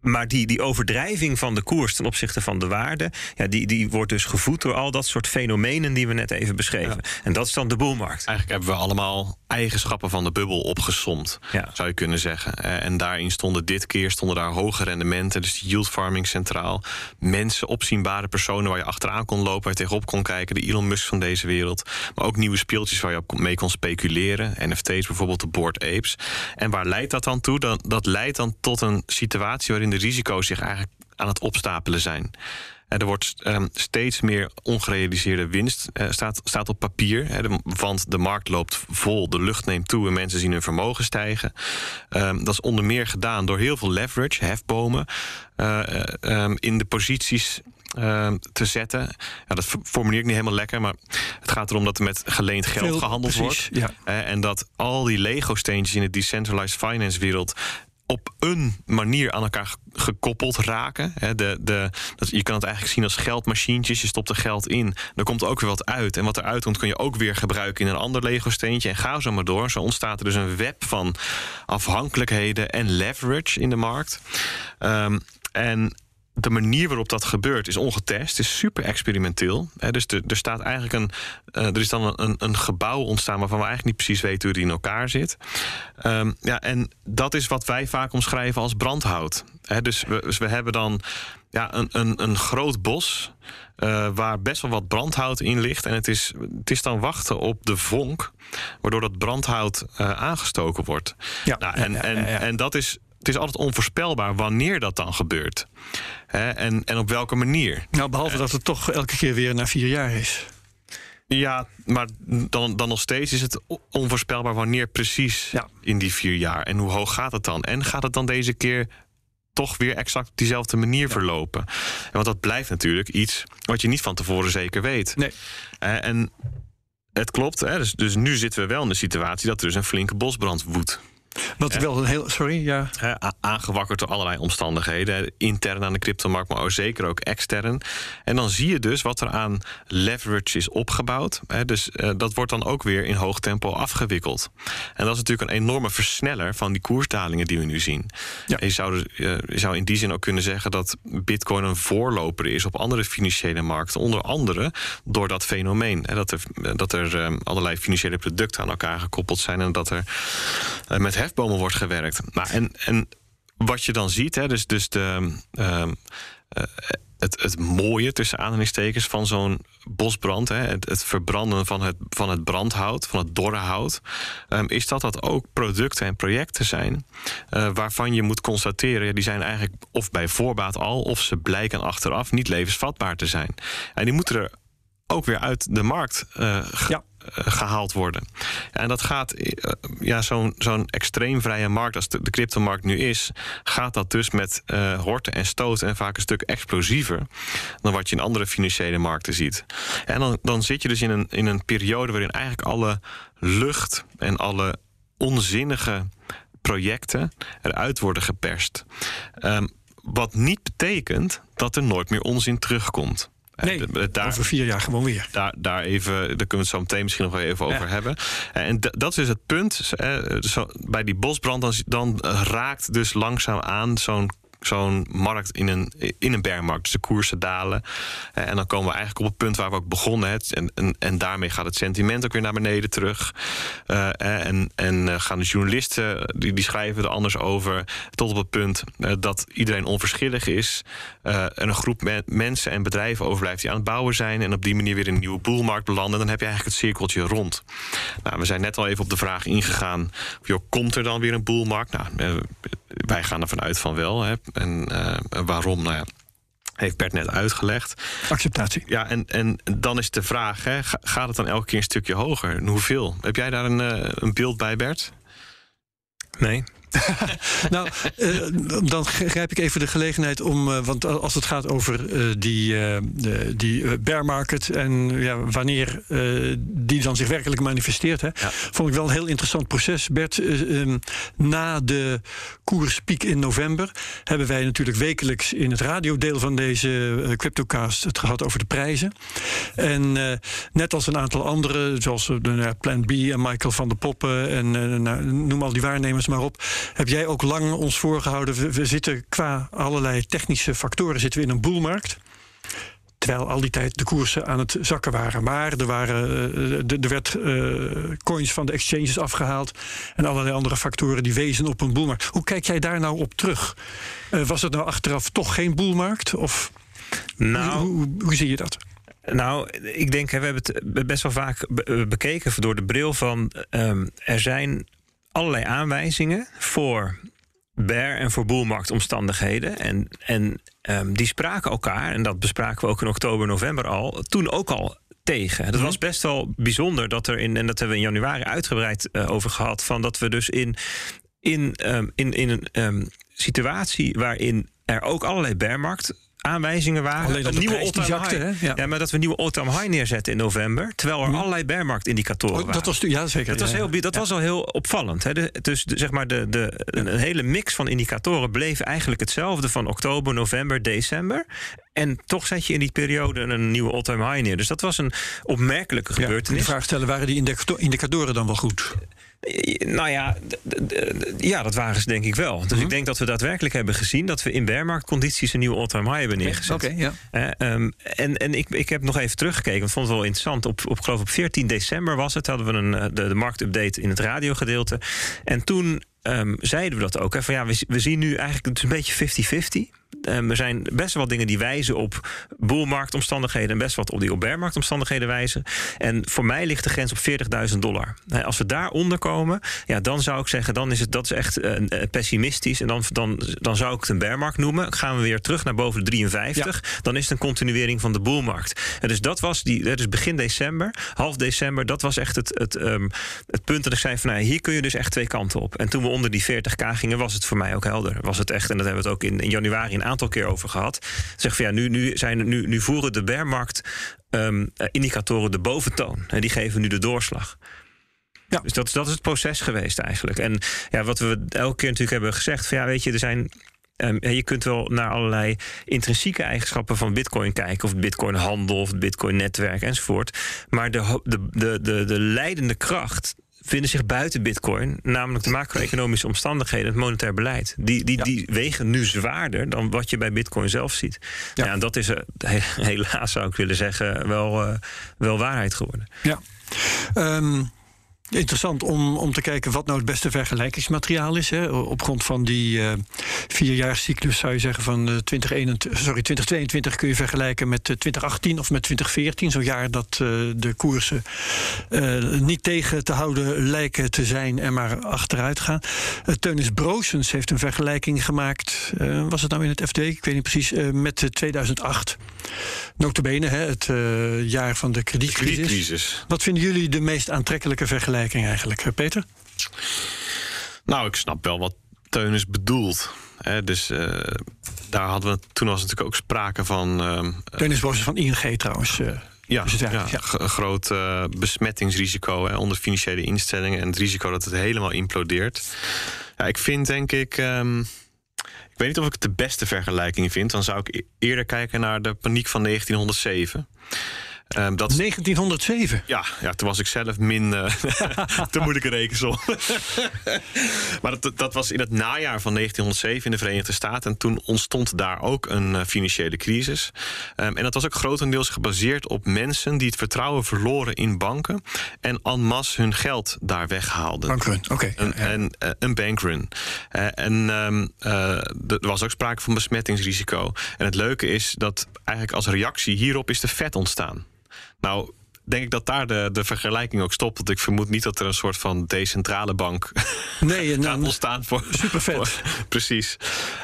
maar die, die overdrijving van de koers ten opzichte van de waarde, ja, die, die wordt dus gevoed door al dat soort fenomenen die we net even beschreven. En dat is dan de boelmarkt. Eigenlijk hebben we allemaal eigenschappen van de bubbel opgesomd, Ja. zou je kunnen zeggen. Eh, En daarin stonden dit keer stonden daar hoge rendementen, dus yield farming centraal. Mensen, opzienbare personen waar je achteraan kon lopen, waar je tegenop kon kijken, de Elon Musk van deze wereld. Maar ook nieuwe speeltjes waar je op mee kon speculeren. NFT's bijvoorbeeld, de Board Apes. En waar leidt dat dan toe? Dan, dat leidt dan tot een situatie waarin de risico's zich eigenlijk aan het opstapelen zijn. En er wordt ehm, steeds meer ongerealiseerde winst eh, staat, staat op papier. Hè, de- want de markt loopt vol, de lucht neemt toe en mensen zien hun vermogen stijgen. Ehm, dat is onder meer gedaan door heel veel leverage, hefbomen, eh, eh, ehm, in de posities te zetten. Ja, dat formuleer ik niet helemaal lekker, maar het gaat erom dat er met geleend geld Veel- gehandeld precies, wordt. ja. Eh, en dat al die Lego-steentjes in de decentralized finance wereld op een manier aan elkaar ge- gekoppeld raken. De, de, dat, je kan het eigenlijk zien als geldmachientjes. Je stopt er geld in, dan komt er ook weer wat uit. En wat eruit komt kun je ook weer gebruiken in een ander Lego-steentje. En ga zo maar door. Zo ontstaat er dus een web van afhankelijkheden en leverage in de markt. Ehm, en de manier waarop dat gebeurt is ongetest, is super experimenteel. Hè, dus er, er staat eigenlijk een, eh, er is dan een, een gebouw ontstaan waarvan we eigenlijk niet precies weten hoe die in elkaar zit. Ehm, ja, en dat is wat wij vaak omschrijven als brandhout. Hè, dus, we, dus we hebben dan ja, een, een, een groot bos eh, waar best wel wat brandhout in ligt. En het is, het is dan wachten op de vonk, waardoor dat brandhout eh, aangestoken wordt. Ja, nou, en, ja, en, ja, en dat is. Het is altijd onvoorspelbaar wanneer dat dan gebeurt. Hè, en, en op welke manier. Nou, behalve dat het toch elke keer weer na vier jaar is. Ja, maar dan, dan nog steeds is het onvoorspelbaar wanneer precies Ja. in die vier jaar. En hoe hoog gaat het dan? En gaat het dan deze keer toch weer exact op diezelfde manier verlopen? En want dat blijft natuurlijk iets wat je niet van tevoren zeker weet. Nee. Eh, en het klopt, hè, dus, dus nu zitten we wel in de situatie dat er dus een flinke bosbrand woedt. Wat wel een heel. Sorry, ja. Aangewakkerd door allerlei omstandigheden. Intern aan de cryptomarkt, maar ook zeker ook extern. En dan zie je dus wat er aan leverage is opgebouwd. Dus eh, dat wordt dan ook weer in hoog tempo afgewikkeld. En dat is natuurlijk een enorme versneller van die koersdalingen die we nu zien. Ja. Je, zou, dus, eh, je zou in die zin ook kunnen zeggen dat Bitcoin een voorloper is op andere financiële markten. Onder andere door dat fenomeen. Dat er, dat er eh, allerlei financiële producten aan elkaar gekoppeld zijn. En dat er eh, met hefbomen wordt gewerkt. Nou, en, en wat je dan ziet, hè, dus, dus de, ehm, eh, het, het mooie tussen aanhalingstekens van zo'n bosbrand, hè, het, verbranden van het, van het brandhout, van het dorre hout, ehm, is dat dat ook producten en projecten zijn eh, waarvan je moet constateren, ja, die zijn eigenlijk of bij voorbaat al, of ze blijken achteraf niet levensvatbaar te zijn. En die moeten er ook weer uit de markt uh. Eh, gehaald worden. En dat gaat, eh, ja, zo'n zo'n extreemvrije markt als de, cryptomarkt nu is, gaat dat dus met uh, horten en stoten en vaak een stuk explosiever dan wat je in andere financiële markten ziet. En dan, dan zit je dus in een, in een periode waarin eigenlijk alle lucht en alle onzinnige projecten eruit worden geperst. Um, wat niet betekent dat er nooit meer onzin terugkomt. Nee, daar, over vier jaar gewoon weer. Daar, daar, even, daar kunnen we het zo meteen misschien nog wel even over hebben. En dat is het punt. bij die bosbrand, dan, dan raakt dus langzaam aan zo'n zo'n markt in een, in een bearmarkt. Dus de koersen dalen. Eh, en dan komen we eigenlijk op het punt waar we ook begonnen. Het, en, en, en daarmee gaat het sentiment ook weer naar beneden terug. Uh, en en gaan de journalisten, die, die schrijven er anders over... tot op het punt dat iedereen onverschillig is. en een groep mensen en bedrijven overblijft die aan het bouwen zijn... en op die manier weer in een nieuwe boelmarkt belanden. Dan heb je eigenlijk het cirkeltje rond. Nou, we zijn net al even op de vraag ingegaan... Joh, komt er dan weer een boelmarkt? Nou, wij gaan ervan uit van wel. Hè. En uh, waarom? Nou ja, heeft Bert net uitgelegd. Acceptatie. Ja, en, en dan is de vraag: hè, gaat het dan elke keer een stukje hoger? En hoeveel? Heb jij daar een, uh, een beeld bij, Bert? Nee. nou, uh, dan grijp ik even de gelegenheid om. Uh, want als het gaat over uh, die, die bear market en ja, wanneer die dan zich werkelijk manifesteert, hè, ja. vond ik wel een heel interessant proces. Bert, um, na de koerspiek in november hebben wij natuurlijk wekelijks in het radiodeel van deze CryptoCast het gehad over de prijzen. En net als een aantal andere, zoals de Plan B en Michael van der Poppen en nou, noem al die waarnemers maar op heb jij ook lang ons voorgehouden. We, zitten qua allerlei technische factoren zitten we in een boelmarkt. Terwijl al die tijd de koersen aan het zakken waren. Maar er, waren, eh, er werd uh, coins van de exchanges afgehaald. En allerlei andere factoren die wezen op een boelmarkt. Hoe kijk jij daar nou op terug? Uh, was het nou achteraf toch geen boelmarkt? Of nou, hoe, hoe, hoe zie je dat? Nou, ik denk, we hebben het best wel vaak bekeken door de bril van um, er zijn allerlei aanwijzingen voor bear- en voor boelmarktomstandigheden. En, en um, die spraken elkaar, en dat bespraken we ook in oktober, november al, toen ook al tegen. Dat mhm. was best wel bijzonder dat er in, en dat hebben we in januari uitgebreid uh, over gehad, van dat we dus in, in, um, in, in een um, situatie waarin er ook allerlei bearmarkt aanwijzingen waren. Alleen een nieuwe all high. Ja. ja. maar dat we een nieuwe all-time high neerzetten in november. Terwijl er hm. allerlei bearmarktindicatoren oh, dat waren. Was, ja, zeker. Dat, was, heel, dat was al heel opvallend. Hè. De, dus de, zeg maar de, de, een hele mix van indicatoren bleef eigenlijk hetzelfde van oktober, november, december. En toch zet je in die periode een nieuwe all-time high neer. Dus dat was een opmerkelijke gebeurtenis. de vraag stellen, waren die indicatoren dan wel goed? Nou ja, ja, dat waren ze denk ik wel. Dus mhm. ik denk dat we daadwerkelijk hebben gezien dat we in bearmarktcondities een nieuwe all-time high hebben neergezet. Oké, ja. Uh, en en ik, ik heb nog even teruggekeken, want vond het wel interessant. Op, op, geloof op 14 december was het, hadden we een, eh, de, de marktupdate in het radiogedeelte. En toen um, zeiden we dat ook. Hè, van ja, we, we zien nu eigenlijk het is een beetje 50-50. Um, er zijn best wel dingen die wijzen op boelmarktomstandigheden en best wat op die op bearmarktomstandigheden wijzen. En voor mij ligt de grens op 40.000 dollar. Als we daaronder komen, ja, dan zou ik zeggen, dan is het dat is echt uh, pessimistisch. En dan, dan, dan zou ik het een bearmarkt noemen. Gaan we weer terug naar boven de 53, dan is het een continuering van de boelmarkt. En dus dat was die, dus begin december, half december, dat was echt het, het, um, het punt dat ik zei van nou, hier kun je dus echt twee kanten op. En toen we onder die 40k gingen, was het voor mij ook helder. Was het echt, en dat hebben we het ook in, in januari een aantal keer over gehad. Zeg van ja, nu, nu, zijn, nu, nu voeren de bearmarkt um, indicatoren de boventoon. En die geven nu de doorslag. Ja. Dus dat, dat is het proces geweest eigenlijk. En ja, wat we elke keer natuurlijk hebben gezegd: van ja, weet je, er zijn Um, je kunt wel naar allerlei intrinsieke eigenschappen van Bitcoin kijken, of Bitcoin-handel, of het Bitcoin-netwerk enzovoort. Maar de, de, de, de, de leidende kracht vinden zich buiten Bitcoin, namelijk de macro-economische omstandigheden, het monetair beleid. Die, die, die wegen nu zwaarder dan wat je bij Bitcoin zelf ziet. Ja. en dat is uh, helaas, zou ik willen zeggen, wel, uh, wel waarheid geworden. Ja. Um, Interessant om, om te kijken wat nou het beste vergelijkingsmateriaal is. Hè. Op grond van die uh, vierjaarscyclus zou je zeggen van uh, 2021, sorry, 2022 kun je vergelijken met 2018 of met 2014. Zo'n jaar dat uh, de koersen niet tegen te houden lijken te zijn en maar achteruit gaan. Teunis Broosens heeft een vergelijking gemaakt. was het nou in het FD? Ik weet niet precies. met 2008. Notabene, hè, het jaar van de kredietcrisis. kredietcrisis. Wat vinden jullie de meest aantrekkelijke vergelijking eigenlijk, Peter? Nou, ik snap wel wat Teun bedoelt. Hè, dus uh, daar hadden we toen was natuurlijk ook sprake van. Uh, Teun is van ING trouwens. Uh, ja, ja, ja. een groot besmettingsrisico hè, onder financiële instellingen en het risico dat het helemaal implodeert. Ja, ik vind denk ik. Um, ik weet niet of ik het de beste vergelijking vind. Dan zou ik e-, eerder kijken naar de paniek van 1907. Um, dat 1907? Ja, ja, toen was ik zelf min. Uh, te moeilijke rekensom. maar dat, dat was in het najaar van 1907 in de Verenigde Staten. En toen ontstond daar ook een uh, financiële crisis. Um, en dat was ook grotendeels gebaseerd op mensen die het vertrouwen verloren in banken. en en masse hun geld daar weghaalden. Bankrun, oké. Okay. Een, ja. een, een bankrun. en um, er was ook sprake van besmettingsrisico. En het leuke is dat eigenlijk als reactie hierop is de vet ontstaan. Nou, denk ik dat daar de, de vergelijking ook stopt. Want ik vermoed niet dat er een soort van decentrale bank nee, gaat ontstaan voor. Super vet. precies.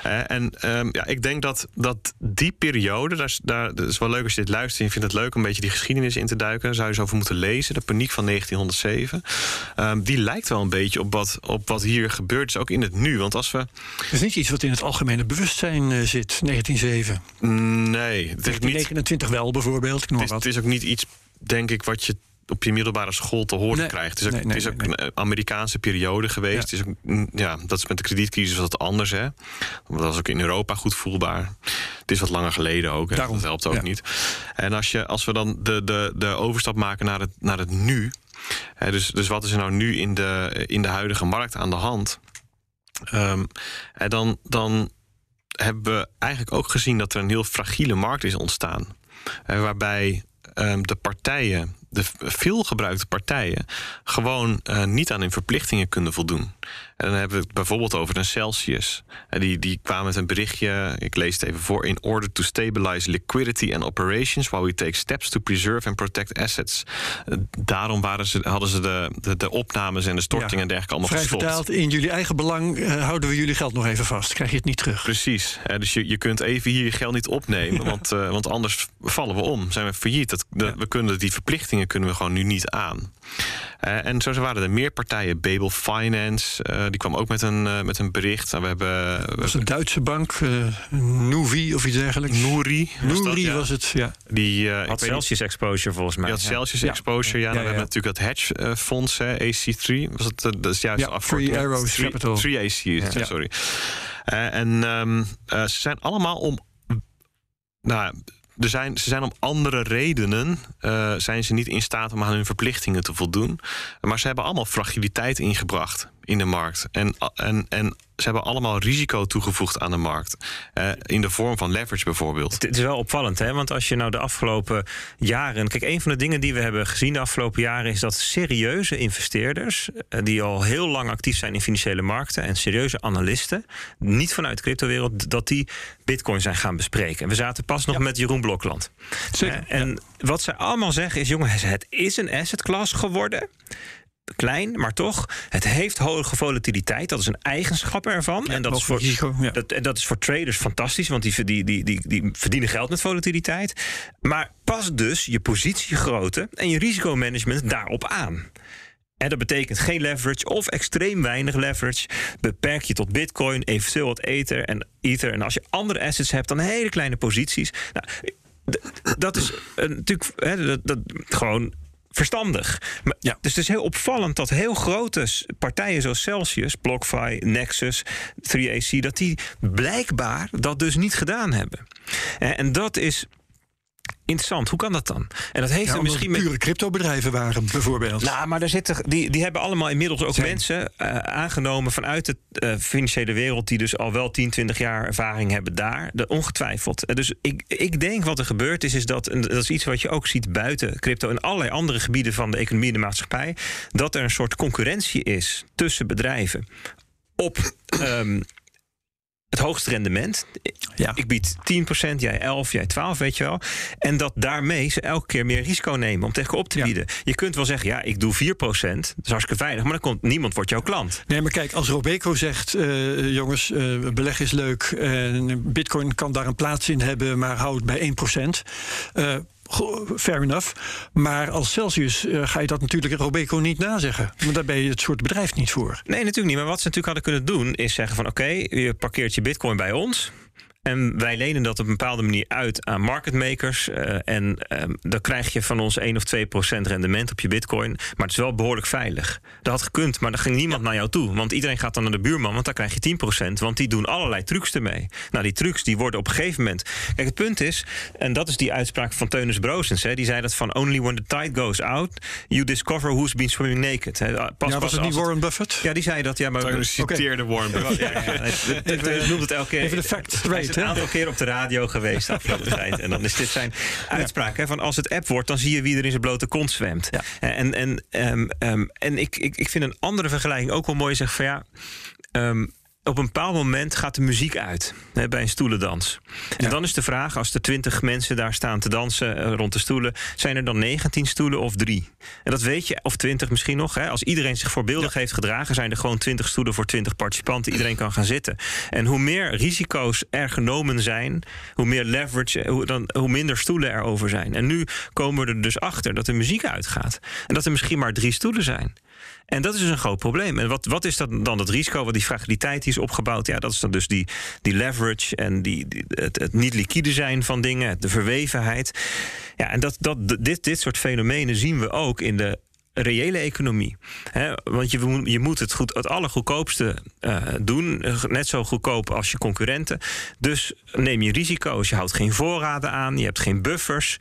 En um, ja, ik denk dat, dat die periode, daar daar, dat is wel leuk als je dit luistert en je vindt het leuk om een beetje die geschiedenis in te duiken. Zou je eens over moeten lezen. De paniek van 1907. Um, die lijkt wel een beetje op wat, op wat hier gebeurt, is ook in het nu. Want als we. Het is niet iets wat in het algemene bewustzijn uh, zit, 1907. Nee, het is 1929 wel bijvoorbeeld. Ik het, is, het is ook niet iets denk ik, wat je op je middelbare school te horen nee, krijgt. Het is ook, nee, nee, het is ook een Amerikaanse periode geweest. Ja. Het is ook, ja, dat is met de kredietcrisis wat anders. Hè. Dat was ook in Europa goed voelbaar. Het is wat langer geleden ook. Hè. Dat helpt ook ja. niet. En als, je, als we dan de, de, de overstap maken naar het, naar het nu. Hè, dus, dus wat is er nou nu in de, in de huidige markt aan de hand? Um, en dan, dan hebben we eigenlijk ook gezien dat er een heel fragiele markt is ontstaan. Waarbij de partijen, de veelgebruikte partijen, gewoon uh, niet aan hun verplichtingen kunnen voldoen. En dan hebben we het bijvoorbeeld over een Celsius. En die, die kwamen met een berichtje, ik lees het even voor. In order to stabilize liquidity and operations while we take steps to preserve and protect assets. Daarom waren ze, hadden ze de, de, de opnames en de stortingen ja, en dergelijke allemaal vrij gestopt. vertaald, in jullie eigen belang uh, houden we jullie geld nog even vast. Krijg je het niet terug. Precies. Uh, dus je, je kunt even hier je geld niet opnemen, ja. want, uh, want anders vallen we om. Zijn we failliet. Dat, ja. We kunnen die verplichtingen kunnen we gewoon nu niet aan. Uh, en zo waren er meer partijen. Babel Finance, uh, die kwam ook met een, uh, met een bericht. Nou, we hebben, dat was een Duitse bank, Nuvi of iets dergelijks. Nouri. Was, dat, ja. was het, ja. Die had Celsius Exposure volgens mij. Die had Celsius ja. Exposure, ja. ja. Dan hebben we natuurlijk dat hedge fonds, hè, AC3. Was het, dat is juist ja, Three Arrows three, Capital. 3AC, sorry. en um, ze zijn allemaal om... Nou, er zijn, ze zijn om andere redenen uh, zijn ze niet in staat om aan hun verplichtingen te voldoen. Maar ze hebben allemaal fragiliteit ingebracht in de markt. En, en, en ze hebben allemaal risico toegevoegd aan de markt. Uh, in de vorm van leverage bijvoorbeeld. Het is wel opvallend, hè? Want als je nou de afgelopen jaren. Kijk, een van de dingen die we hebben gezien de afgelopen jaren is dat serieuze investeerders. Uh, die al heel lang actief zijn in financiële markten. en serieuze analisten. niet vanuit de cryptowereld. dat die Bitcoin zijn gaan bespreken. En we zaten pas nog ja. met Jeroen Blokland. Zeker. Uh, en ja. wat zij allemaal zeggen is: jongens, het is een asset class geworden klein, maar toch. Het heeft hoge volatiliteit. Dat is een eigenschap ervan. Ja, en dat is, voor, risico, ja. dat, en dat is voor traders fantastisch, want die, die, die, die, die verdienen geld met volatiliteit. Maar pas dus je positiegrootte en je risicomanagement daarop aan. En dat betekent geen leverage of extreem weinig leverage. Beperk je tot bitcoin, eventueel wat ether en ether. En als je andere assets hebt, dan hele kleine posities. Nou, dat is uh, natuurlijk hè, dat, dat, gewoon verstandig. Maar, ja. Dus het is heel opvallend dat heel grote partijen zoals Celsius, BlockFi, Nexus, 3AC, dat die blijkbaar dat dus niet gedaan hebben. En dat is interessant. Hoe kan dat dan? En dat heeft ja, er misschien met pure cryptobedrijven waren, bijvoorbeeld. Nou, maar daar zitten, die, die hebben allemaal inmiddels ook Zijn. mensen uh, aangenomen vanuit de uh, financiële wereld, die dus al wel 10, 20 jaar ervaring hebben daar. De, ongetwijfeld. Uh, dus ik, ik denk wat er gebeurd is, is dat, en dat is iets wat je ook ziet buiten crypto en allerlei andere gebieden van de economie en de maatschappij, dat er een soort concurrentie is tussen bedrijven op. Um, het hoogste rendement. Ja. Ik bied 10%, jij 11, jij 12, weet je wel. En dat daarmee ze elke keer meer risico nemen om tegen op te Ja. bieden. Je kunt wel zeggen, ja, ik doe 4%, dat is hartstikke veilig, maar dan komt niemand wordt jouw klant. Nee, maar kijk, als Robeco zegt, eh, jongens, eh, beleg is leuk, en Bitcoin kan daar een plaats in hebben, maar hou het bij 1%. Fair enough. Maar als Celsius eh, ga je dat natuurlijk Robeco niet nazeggen. Want daar ben je het soort bedrijf niet voor. Nee, natuurlijk niet. Maar wat ze natuurlijk hadden kunnen doen, is zeggen van oké, je parkeert je bitcoin bij ons. En wij lenen dat op een bepaalde manier uit aan market makers. eh, en ehm, dan krijg je van ons 1 of 2 procent rendement op je bitcoin. Maar het is wel behoorlijk veilig. Dat had gekund, maar dan ging niemand naar jou toe. Want iedereen gaat dan naar de buurman, want dan krijg je 10 procent. Want die doen allerlei trucs ermee. Nou, die trucs die worden op een gegeven moment... Kijk, het punt is, en dat is die uitspraak van Teunis Brozens. Hè, die zei dat van only when the tide goes out... you discover who's been swimming naked. Hè, pas, ja, pas was het niet Warren Buffett? Ja, die zei dat. Ja, maar... Citeerde Warren Buffett. Ja, noemt het elke keer. even de facts Hij straight, een aantal keer op de radio geweest de afgelopen tijd. En dan is dit zijn uitspraak. Hè, van als het app wordt, dan zie je wie er in zijn blote kont zwemt. Ja. En, en, ehm, ehm, en ik, ik, ik vind een andere vergelijking ook wel mooi. Zeg van ja. ehm, op een bepaald moment gaat de muziek uit hè, bij een stoelendans. En dan is de vraag, als er twintig mensen daar staan te dansen eh, rond de stoelen, zijn er dan 19 stoelen of drie? En dat weet je, of 20 misschien nog. Hè. Als iedereen zich voorbeeldig heeft gedragen, zijn er gewoon 20 stoelen voor 20 participanten. Iedereen kan gaan zitten. En hoe meer risico's er genomen zijn, hoe meer leverage, eh, hoe, dan, hoe minder stoelen er over zijn. En nu komen we er dus achter dat de muziek uitgaat. En dat er misschien maar drie stoelen zijn. En dat is dus een groot probleem. En wat, wat is dat dan het risico? Wat die fragiliteit die is opgebouwd? Ja, dat is dan dus die, die leverage en die, die- het, het niet liquide zijn van dingen, de verwevenheid. Ja, en dat, dat, dit, dit soort fenomenen zien we ook in de reële economie. Hè, want je, moet- je moet het, goed, het allergoedkoopste eh, doen. Net zo goedkoop als je concurrenten. Dus neem je risico's. Je houdt geen voorraden aan. Je hebt geen buffers.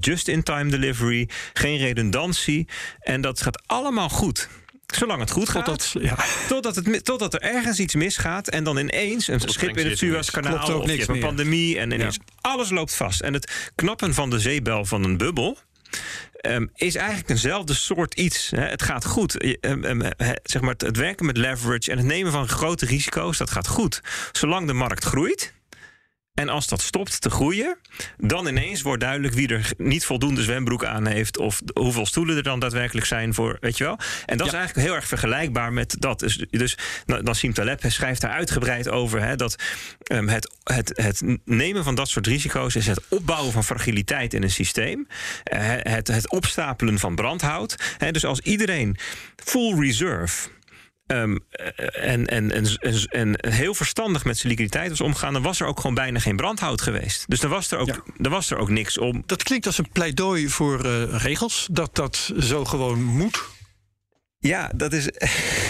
Just-in-time delivery. Geen redundantie. En dat gaat allemaal goed. Zolang het goed gaat. Totdat, ja, Totdat, het, totdat er ergens iets misgaat en dan ineens een schip in het Suezkanaal Klopt ook of je niks hebt een meer. pandemie en ineens alles loopt vast. En het knappen van de zeebel van een bubbel ehm, is eigenlijk eenzelfde soort iets. Hè. Het gaat goed. Ehm, ehm, zeg maar, het, het werken met leverage en het nemen van grote risico's, dat gaat goed. Zolang de markt groeit. En als dat stopt te groeien, dan ineens wordt duidelijk wie er niet voldoende zwembroek aan heeft. Of hoeveel stoelen er dan daadwerkelijk zijn voor, weet je wel. En dat is eigenlijk heel erg vergelijkbaar met dat. Dus, dus Na- Nassim Taleb schrijft daar uitgebreid over hè, dat ehm, het, het, het nemen van dat soort risico's is het opbouwen van fragiliteit in een systeem. Eh, het, het opstapelen van brandhout. Hè, dus als iedereen full reserve. Ehm, eh, en, en, en, en, en heel verstandig met zijn liquiditeit was omgaan, dan was er ook gewoon bijna geen brandhout geweest. Dus dan was er ook, Ja. dan was er ook niks om. dat klinkt als een pleidooi voor eh, regels. Dat dat zo gewoon moet. Ja, dat is.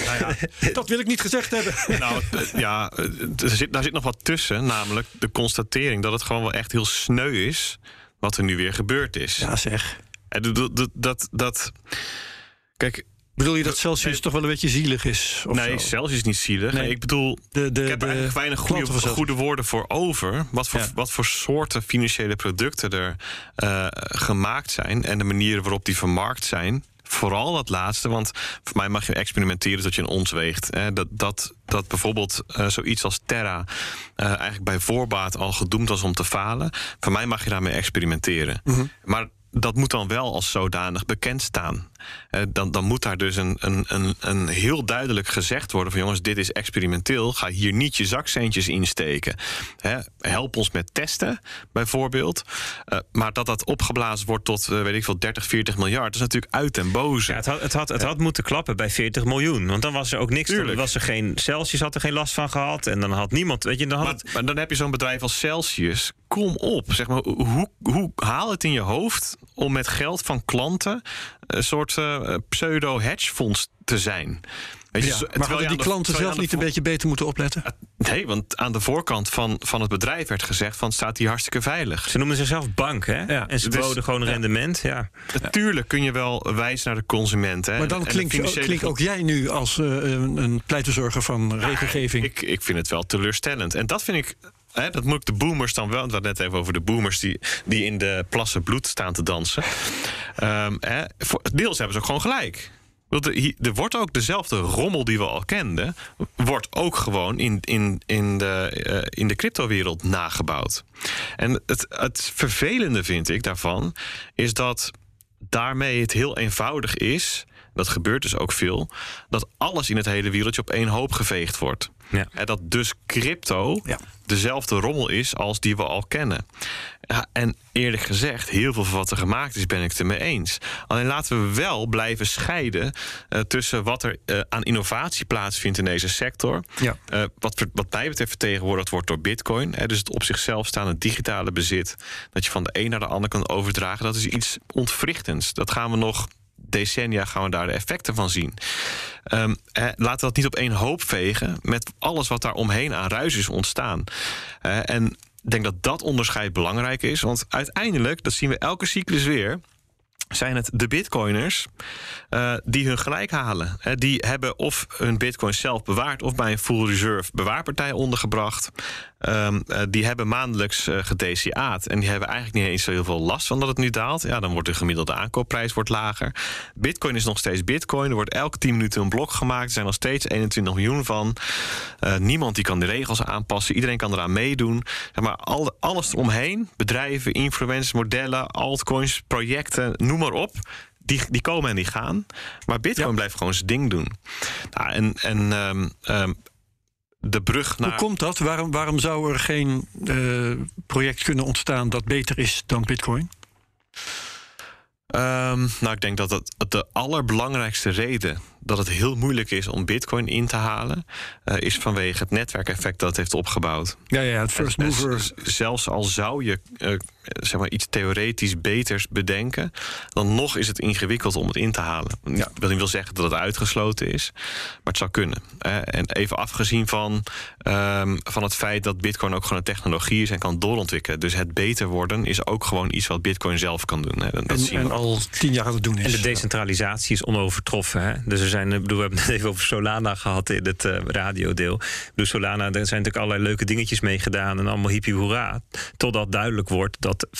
Nou ja, Dat wil ik niet gezegd hebben. nou, eh, ja, er zit, daar zit nog wat tussen. Namelijk de constatering dat het gewoon wel echt heel sneu is. wat er nu weer gebeurd is. Ja, zeg. En dat, dat, dat, dat- kijk, Bedoel je dat Celsius toch wel een beetje zielig is? Nee, zo? zelfs is niet zielig. Nee. Ik bedoel, De, de, ik heb er eigenlijk weinig goede, Celsius. goede woorden voor over. Wat voor, Ja. wat voor soorten financiële producten er eh, gemaakt zijn. En de manieren waarop die vermarkt zijn. Vooral dat laatste, want voor mij mag je experimenteren tot je een ons weegt. Hè. Dat, dat, dat bijvoorbeeld eh, zoiets als Terra eh, eigenlijk bij voorbaat al gedoemd was om te falen. Voor mij mag je daarmee experimenteren. Mhm. Maar dat moet dan wel als zodanig bekend staan. Eh, dan, dan moet daar dus een, een, een, een heel duidelijk gezegd worden: van jongens, dit is experimenteel. Ga hier niet je zakcentjes insteken. Hè, help ons met testen, bijvoorbeeld. Eh, maar dat dat opgeblazen wordt tot, eh, weet ik veel, 30, 40 miljard, is natuurlijk uit en boze. Ja, het had, het, had, het had moeten klappen bij 40 miljoen. Want dan was er ook niks. Dan Tuurlijk. was er geen. Celsius had er geen last van gehad. En dan had niemand. Weet je, dan had Maar, het, maar dan heb je zo'n bedrijf als Celsius. Kom op, zeg maar, hoe, hoe haal het in je hoofd om met geld van klanten een soort eh, pseudo-hedgefonds te zijn? Weet je, Ja, maar terwijl je hadden die de- klanten zelf niet een beetje beter moeten opletten? Nee, want aan de voorkant van, van het bedrijf werd gezegd van staat hier hartstikke veilig. ze noemden zichzelf bank, hè? Ja, en ze dus- boden gewoon rendement. Ja. Natuurlijk kun je wel wijzen naar de consument. Hè, Maar dan en de klink, financiële klink ook jij nu als eh, een, een pleitbezorger van regelgeving. Ik, ik vind het wel teleurstellend. En dat vind ik. Hè, dat moet ik de boomers dan wel. We hadden net even over de boomers die, die in de plassen bloed staan te dansen. Ehm, hè, deels hebben ze ook gewoon gelijk. Want er, er wordt ook dezelfde rommel die we al kenden, wordt ook gewoon in, in, in de, uh, in de cryptowereld nagebouwd. En het, het vervelende vind ik daarvan, is dat daarmee het heel eenvoudig is. Dat gebeurt dus ook veel. Dat alles in het hele wereldje op één hoop geveegd wordt. Ja. En dat dus crypto ja. dezelfde rommel is als die we al kennen. Ja, en eerlijk gezegd, heel veel van wat er gemaakt is, ben ik het ermee eens. Alleen laten we wel blijven scheiden uh, tussen wat er uh, aan innovatie plaatsvindt in deze sector. Ja. Uh, wat, wat mij betreft vertegenwoordigd wordt door Bitcoin. Hè, dus het op zichzelf staande digitale bezit. Dat je van de een naar de ander kan overdragen. Dat is iets ontwrichtends. Dat gaan we nog decennia gaan we daar de effecten van zien. Um, laten we dat niet op één hoop vegen met alles wat daar omheen aan ruis is ontstaan. en ik denk dat dat onderscheid belangrijk is. Want uiteindelijk, dat zien we elke cyclus weer zijn het de bitcoiners uh, die hun gelijk halen. Uh, die hebben of hun bitcoin zelf bewaard... of bij een full reserve bewaarpartij ondergebracht. Um, uh, die hebben maandelijks gedeciaat. En die hebben eigenlijk niet eens zo heel veel last van dat het nu daalt. Ja, dan wordt de gemiddelde aankoopprijs wordt lager. Bitcoin is nog steeds bitcoin. Er wordt elke 10 minuten een blok gemaakt. Er zijn nog steeds 21 miljoen van. niemand die kan de regels aanpassen. Iedereen kan eraan meedoen. Maar al, alles eromheen. Bedrijven, influencers, modellen, altcoins, projecten... noem maar op. Die, die komen en die gaan. Maar Bitcoin blijft gewoon zijn ding doen. Nou, en en um, um, de brug naar. Hoe komt dat? Waarom, waarom zou er geen uh, project kunnen ontstaan dat beter is dan Bitcoin? Um, nou, ik denk dat het de allerbelangrijkste reden dat het heel moeilijk is om Bitcoin in te halen, uh, is vanwege het netwerkeffect dat het heeft opgebouwd. Ja, ja, het first mover. Zelfs al zou je uh, zeg maar iets theoretisch beters bedenken, dan nog is het ingewikkeld om het in te halen. Ja. Wat niet wil zeggen dat het uitgesloten is, maar het zou kunnen. Uh, en even afgezien van, um, van het feit dat Bitcoin ook gewoon een technologie is en kan doorontwikkelen. Dus het beter worden is ook gewoon iets wat Bitcoin zelf kan doen. Hè. Dat en, zien we en al tien jaar aan het doen is. En de decentralisatie is onovertroffen. Hè? Dus er zijn, bedoel, we hebben het even over Solana gehad in het uh, radiodeel. Dus Solana, daar zijn natuurlijk allerlei leuke dingetjes mee gedaan en allemaal hippie hoera. Totdat duidelijk wordt dat 95%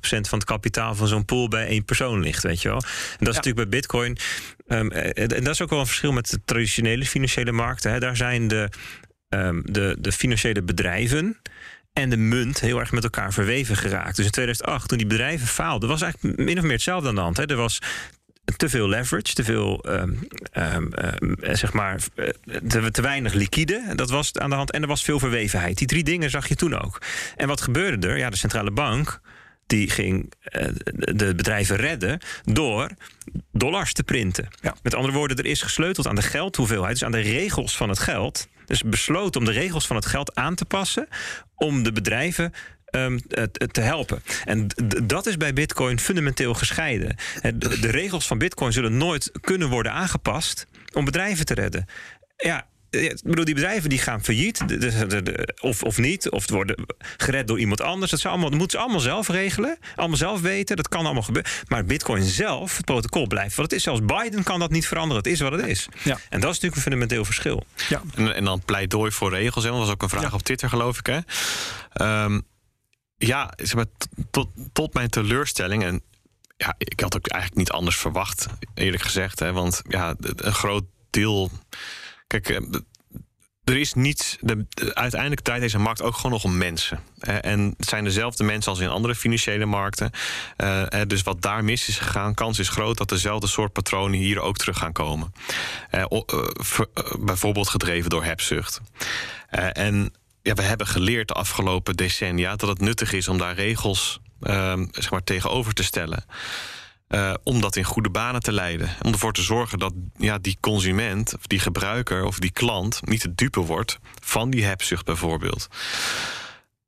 van het kapitaal van zo'n pool bij één persoon ligt, weet je wel. En dat is ja. natuurlijk bij Bitcoin. Um, en dat is ook wel een verschil met de traditionele financiële markten. Hè. Daar zijn de, um, de, de financiële bedrijven en de munt heel erg met elkaar verweven geraakt. Dus in 2008, toen die bedrijven faalden, was eigenlijk min of meer hetzelfde aan de hand. Hè. Er was te veel leverage, te veel, um, um, um, zeg maar, te, te, weinig liquide. Dat was aan de hand. En er was veel verwevenheid. Die drie dingen zag je toen ook. En wat gebeurde er? Ja, de centrale bank die ging uh, de bedrijven redden door dollars te printen. Ja. Met andere woorden, er is gesleuteld aan de geldhoeveelheid, dus aan de regels van het geld. Dus besloten om de regels van het geld aan te passen om de bedrijven um, te helpen. En dat is bij Bitcoin fundamenteel gescheiden. De, de regels van Bitcoin zullen nooit kunnen worden aangepast om bedrijven te redden. Ja, ik bedoel, die bedrijven die gaan failliet, de, de, de, of, of niet, of worden gered door iemand anders. Dat, allemaal, dat moeten ze allemaal zelf regelen, allemaal zelf weten. Dat kan allemaal gebeuren. Maar Bitcoin zelf, het protocol blijft wat het is. Zelfs Biden kan dat niet veranderen. Het is wat het is. Ja. En dat is natuurlijk een fundamenteel verschil. Ja. En, en dan pleidooi voor regels. Hè? Dat was ook een vraag ja. op Twitter, geloof ik. Hè? Um, ja, tot, tot mijn teleurstelling. En ja, ik had ook eigenlijk niet anders verwacht, eerlijk gezegd. Hè, want ja, een groot deel. Kijk, er is niets. De, uiteindelijk draait deze markt ook gewoon nog om mensen. En het zijn dezelfde mensen als in andere financiële markten. Uh, dus wat daar mis is gegaan, kans is groot dat dezelfde soort patronen hier ook terug gaan komen. Uh, bijvoorbeeld gedreven door hebzucht. en we hebben geleerd de afgelopen decennia dat het nuttig is om daar regels uh, zeg maar, tegenover te stellen. Uh, om dat in goede banen te leiden. Om ervoor te zorgen dat ja, die consument, of die gebruiker of die klant niet te dupe wordt van die hebzucht bijvoorbeeld.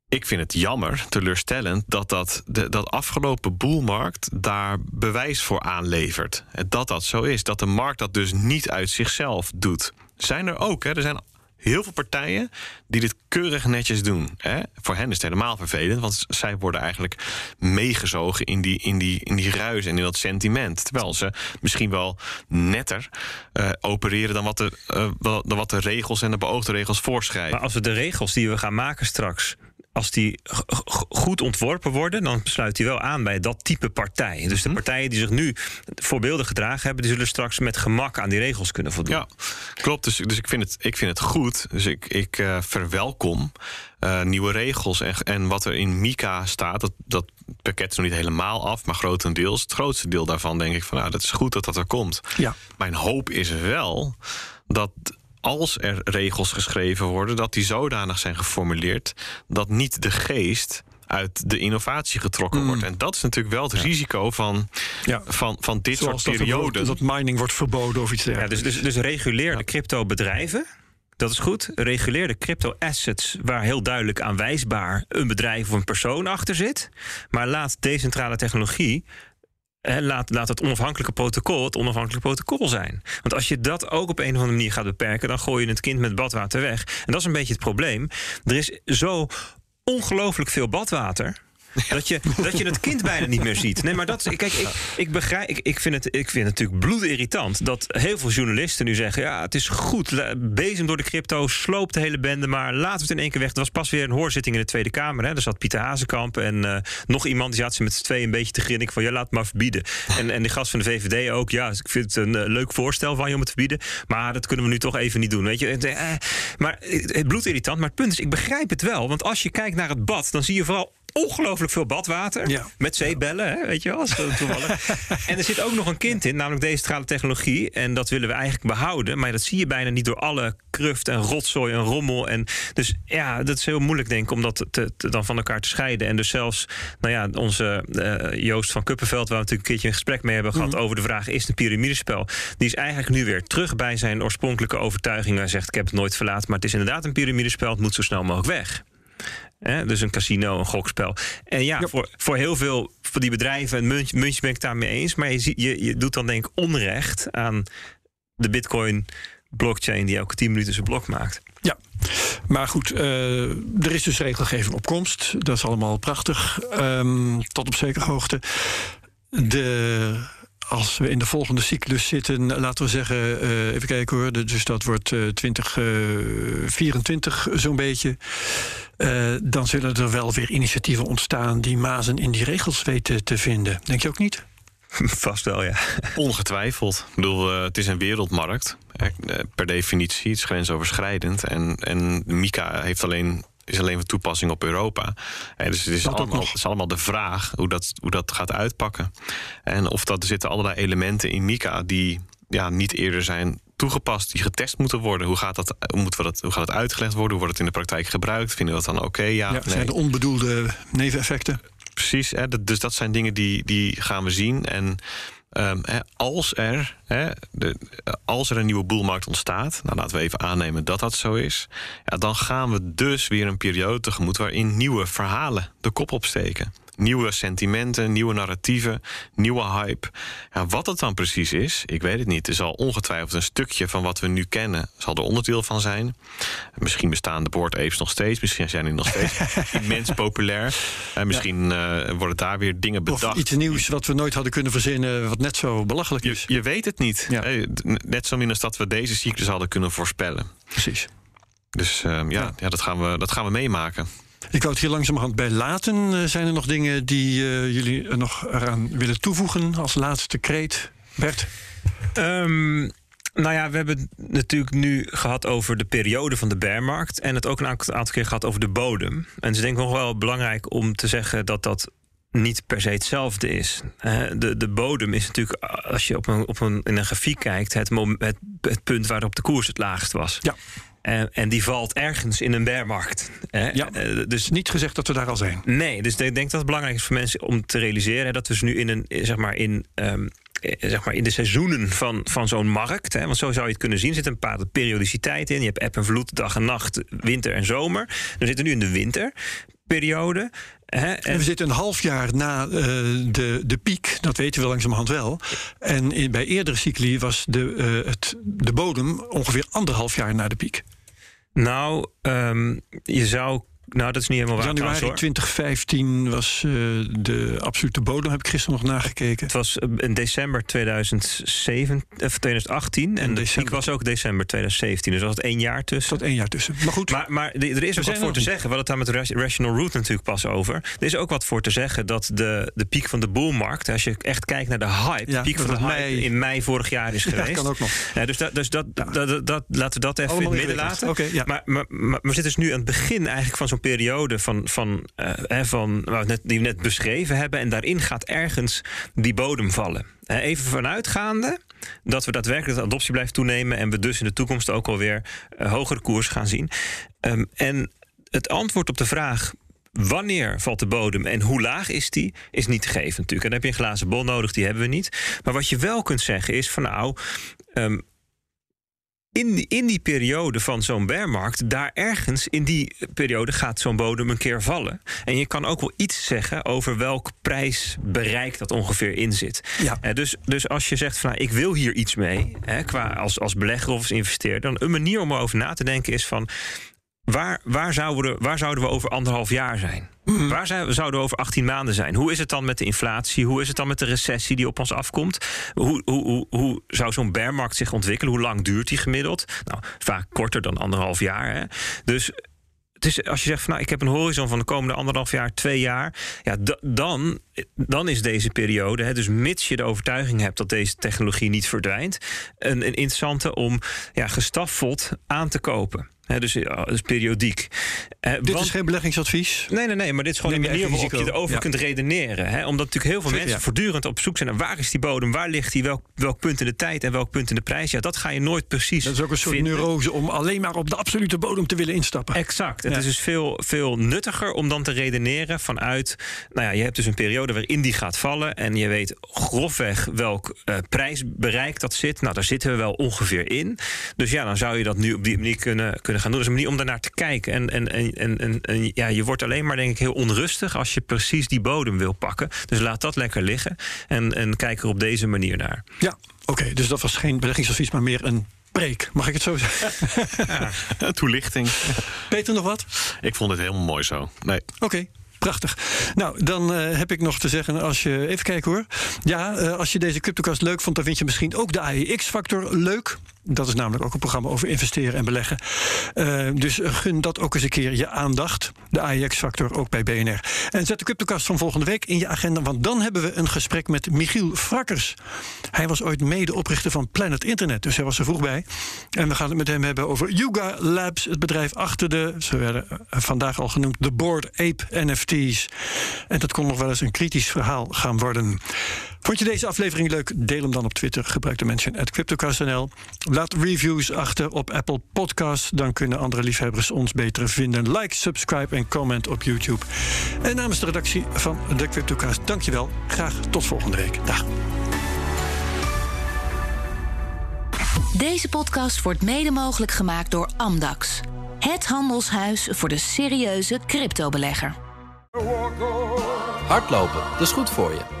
Ik vind het jammer, teleurstellend, dat dat, de, dat afgelopen boelmarkt daar bewijs voor aanlevert. Dat dat zo is. Dat de markt dat dus niet uit zichzelf doet. Zijn er ook, hè? er zijn heel veel partijen die dit keurig netjes doen. Hè? Voor hen is het helemaal vervelend, want zij worden eigenlijk meegezogen in die, in, die, in die ruis en in dat sentiment. Terwijl ze misschien wel netter uh, opereren dan wat, de, uh, dan wat de regels en de beoogde regels voorschrijven. Maar als we de regels die we gaan maken straks als die goed ontworpen worden, dan sluit die wel aan bij dat type partij. Dus de mhm. partijen die zich nu voorbeeldig gedragen hebben, die zullen straks met gemak aan die regels kunnen voldoen. Ja, klopt. Dus, dus ik, vind het, ik vind het goed. Dus ik, ik uh, verwelkom uh, nieuwe regels. En, en wat er in Mika staat, dat, dat pakket is nog niet helemaal af, maar grotendeels. Het grootste deel daarvan denk ik van nou, dat is goed dat dat er komt. Ja. Mijn hoop is wel dat als er regels geschreven worden, dat die zodanig zijn geformuleerd dat niet de geest uit de innovatie getrokken mm. wordt. En dat is natuurlijk wel het risico van, ja. van, van dit soort perioden. Dat, dat mining wordt verboden of iets dergelijks. Ja, dus, dus, dus reguleer de crypto-bedrijven. Dat is goed. Reguleer de crypto-assets waar heel duidelijk aanwijsbaar een bedrijf of een persoon achter zit. Maar laat decentrale technologie laat, laat het onafhankelijke protocol het onafhankelijke protocol zijn. Want als je dat ook op een of andere manier gaat beperken, dan gooi je het kind met badwater weg. En dat is een beetje het probleem. Er is zo ongelooflijk veel badwater dat, je, dat je het kind bijna niet meer ziet. Nee, maar dat, kijk, ik, ik begrijp, ik, ik, vind het, ik vind natuurlijk bloedirritant dat heel veel journalisten nu zeggen: ja, het is goed, bezem door de crypto, sloopt de hele bende, maar laten we het in één keer weg. Er was pas weer een hoorzitting in de Tweede Kamer. Hè. Er zat Pieter Hazekamp en uh, nog iemand, die zat ze met z'n tweeën een beetje te grinniken van: ja, laat het maar verbieden. En, en de gast van de VVD ook, ja, ik vind het een uh, leuk voorstel van je om het te verbieden, maar dat kunnen we nu toch even niet doen. Weet je, uh, maar het bloedirritant, maar het punt is, ik begrijp het wel, want als je kijkt naar het bad, dan zie je vooral ongelooflijk veel badwater. Met zeebellen, hè, weet je wel. Toevallig. en er zit ook nog een kind in, namelijk decentrale technologie. En dat willen we eigenlijk behouden. Maar dat zie je bijna niet door alle kruft en rotzooi en rommel. En dus ja, dat is heel moeilijk, denk ik, om dat te, dan van elkaar te scheiden. En dus zelfs, nou ja, onze uh, Joost van Kuppenveld, waar we natuurlijk een keertje een gesprek mee hebben gehad mhm. over de vraag: is het een piramidespel? Die is eigenlijk nu weer terug bij zijn oorspronkelijke overtuiging. Hij zegt: Ik heb het nooit verlaten, maar het is inderdaad een piramidespel. Het moet zo snel mogelijk weg. Dus een casino, een gokspel. En ja, Voor, voor heel veel van die bedrijven en muntjes ben ik het daarmee eens. Maar je, je, je doet dan denk ik onrecht aan de bitcoin blockchain die elke 10 minuten zijn blok maakt. Ja, maar goed, uh, er is dus regelgeving op komst. Dat is allemaal prachtig, um, tot op zekere hoogte. De als we in de volgende cyclus zitten, laten we zeggen, uh, even kijken hoor, dus dat wordt uh, 2024 uh, zo'n beetje. Uh, dan zullen er wel weer initiatieven ontstaan die mazen in die regels weten te vinden. Denk je ook niet? Vast wel, ja. Ongetwijfeld. Ik bedoel, uh, het is een wereldmarkt. Eh, per definitie, het is grensoverschrijdend. En, en Mika heeft alleen is alleen van toepassing op Europa. En dus het is, allemaal, het is allemaal de vraag hoe dat, hoe dat gaat uitpakken. En of dat er zitten allerlei elementen in Mika die ja, niet eerder zijn toegepast, die getest moeten worden. Hoe gaat dat, hoe moet dat, hoe gaat het uitgelegd worden? Hoe wordt het in de praktijk gebruikt? Vinden we dat dan oké? Ja, ja zijn de onbedoelde neveneffecten? Precies, hè, dus dat zijn dingen die, die gaan we zien. En hè, als, er, de, als er een nieuwe boelmarkt ontstaat, nou laten we even aannemen dat dat zo is, ja, dan gaan we dus weer een periode tegemoet waarin nieuwe verhalen de kop opsteken nieuwe sentimenten, nieuwe narratieven, nieuwe hype. Ja, wat het dan precies is, ik weet het niet. Er zal ongetwijfeld een stukje van wat we nu kennen, zal er onderdeel van zijn. Misschien bestaan de board apes nog steeds, misschien zijn die nog steeds immens populair. En misschien ja. uh, worden daar weer dingen bedacht. Of iets nieuws wat we nooit hadden kunnen verzinnen, wat net zo belachelijk is. Je, je weet het niet. Ja. Net zo min als dat we deze cyclus hadden kunnen voorspellen. Precies. Dus uh, ja, ja. dat, gaan we, dat gaan we meemaken. Ik wou het hier langzamerhand bij laten. Uh, zijn er nog dingen die uh, jullie er nog eraan willen toevoegen als laatste kreet? Bert? Um, nou ja, we hebben het natuurlijk nu gehad over de periode van de bearmarkt. En het ook een aantal keer gehad over de bodem. En het is denk ik nog wel belangrijk om te zeggen dat dat niet per se hetzelfde is. De, de bodem is natuurlijk, als je op een, op een, in een grafiek kijkt, het, het, het punt waarop de koers het laagst was. Ja. En, en, die valt ergens in een bearmarkt. Ja, eh, dus niet gezegd dat we daar al zijn. Nee, dus ik denk dat het belangrijk is voor mensen om te realiseren dat we dus nu in een, zeg maar, in. Um, zeg maar in de seizoenen van, van zo'n markt. Hè, want zo zou je het kunnen zien. Er zit een bepaalde periodiciteit in. Je hebt eb en vloed, dag en nacht, winter en zomer. We zitten nu in de winterperiode. Hè, en... We zitten een half jaar na uh, de, de piek, dat weten we langzamerhand wel. En in, bij eerdere cycli was de, uh, het, de bodem ongeveer anderhalf jaar na de piek. Nou, um, je zou nou, dat is niet helemaal waar. Januari trouwens, hoor. 2015 was eh, de absolute bodem, heb ik gisteren nog nagekeken. Het was eh, in december 2007, of 2018. En de piek was ook december 2017. Dus er was het één jaar tussen. tot één jaar tussen. Maar goed, Maar, maar er is ook wat voor te zeggen. We hadden het daar met Ra- Rational Root natuurlijk pas over. Er is ook wat voor te zeggen dat de, de piek van de boelmarkt... als je echt kijkt naar de hype... Ja, de piek dat van de hype mei- in mei vorig jaar is Ja, geweest. kan ook nog. Ja, dus dat, dus dat, dat, dat, dat- laten we dat even Allemaal in het midden laten. Maar, maar, maar we zitten dus nu aan het begin eigenlijk van zo'n periode... Van, van, eh, van, we net, die we net beschreven hebben. En daarin gaat ergens die bodem vallen. Even vanuitgaande dat we daadwerkelijk de adoptie blijft toenemen... en we dus in de toekomst ook alweer eh, hogere koers gaan zien. Ehm, en het antwoord op de vraag... Wanneer valt de bodem en hoe laag is die? Is niet te geven natuurlijk. En dan heb je een glazen bol nodig, die hebben we niet. Maar wat je wel kunt zeggen is van nou... ehm, in die, in die periode van zo'n bearmarkt, daar ergens in die periode gaat zo'n bodem een keer vallen. En je kan ook wel iets zeggen over welk prijsbereik dat ongeveer in zit. Ja. Eh, dus, dus als je zegt van nou, ik wil hier iets mee, hè, qua als, als belegger of als investeerder, dan een manier om erover na te denken is van. Waar, waar, zouden we, waar zouden we over anderhalf jaar zijn? Waar zijn, zouden we over 18 maanden zijn? Hoe is het dan met de inflatie? Hoe is het dan met de recessie die op ons afkomt? Hoe, hoe, hoe, hoe zou zo'n bearmarkt zich ontwikkelen? Hoe lang duurt die gemiddeld? Nou, vaak korter dan anderhalf jaar. Hè? Dus het is, als je zegt van nou, ik heb een horizon van de komende anderhalf jaar, twee jaar, ja, da- dan, dan is deze periode, hè, dus mits je de overtuiging hebt dat deze technologie niet verdwijnt, een, een interessante om ja, gestaffeld aan te kopen. Dus, dus periodiek. Eh, dit want- is geen beleggingsadvies. Nee, nee, nee, maar dit is gewoon een manier waarop je erover Ja. kunt redeneren. Hè? Omdat natuurlijk heel veel mensen ja. voortdurend op zoek zijn naar waar is die bodem, waar ligt die, welk, welk punt in de tijd en welk punt in de prijs. Ja, dat ga je nooit precies. Dat is ook een soort vinden. neurose om alleen maar op de absolute bodem te willen instappen. Exact. Het Ja. is dus veel, veel nuttiger om dan te redeneren vanuit. Nou ja, je hebt dus een periode waarin die gaat vallen. En je weet grofweg welk eh, prijsbereik dat zit. Nou, daar zitten we wel ongeveer in. Dus ja, dan zou je dat nu op die manier kunnen, kunnen gaan doen. Dat is een manier om daarnaar te kijken. En, en, en, en, en, ja, je wordt alleen maar, denk ik, heel onrustig als je precies die bodem wil pakken. Dus laat dat lekker liggen. En, en kijk er op deze manier naar. Ja, oké. dus dat was geen beleggingsadvies, maar meer een preek. Mag ik het zo zeggen? Toelichting. Peter, nog wat? Ik vond het helemaal mooi zo. Nee. Oké. Prachtig. Nou, dan eh, heb ik nog te zeggen, als je. Even kijken hoor. Ja, eh, als je deze CryptoCast leuk vond, dan vind je misschien ook de AEX-factor leuk. Dat is namelijk ook een programma over investeren en beleggen. Eh, dus gun dat ook eens een keer je aandacht. De AEX-factor ook bij BNR. En zet de CryptoCast van volgende week in je agenda, want dan hebben we een gesprek met Michiel Frakkers. Hij was ooit medeoprichter van Planet Internet, dus hij was er vroeg bij. En we gaan het met hem hebben over Yuga Labs, het bedrijf achter de, ze werden eh, vandaag al genoemd, de Board Ape NFT's. En dat kon nog wel eens een kritisch verhaal gaan worden. Vond je deze aflevering leuk? Deel hem dan op Twitter. Gebruik de mention at CryptoCast.nl. Laat reviews achter op Apple Podcasts. Dan kunnen andere liefhebbers ons beter vinden. Like, subscribe en comment op YouTube. En namens de redactie van de CryptoCast, dankjewel. Graag tot volgende week. Dag. Deze podcast wordt mede mogelijk gemaakt door Amdax. Het handelshuis voor de serieuze cryptobelegger. Hardlopen, dat is goed voor je.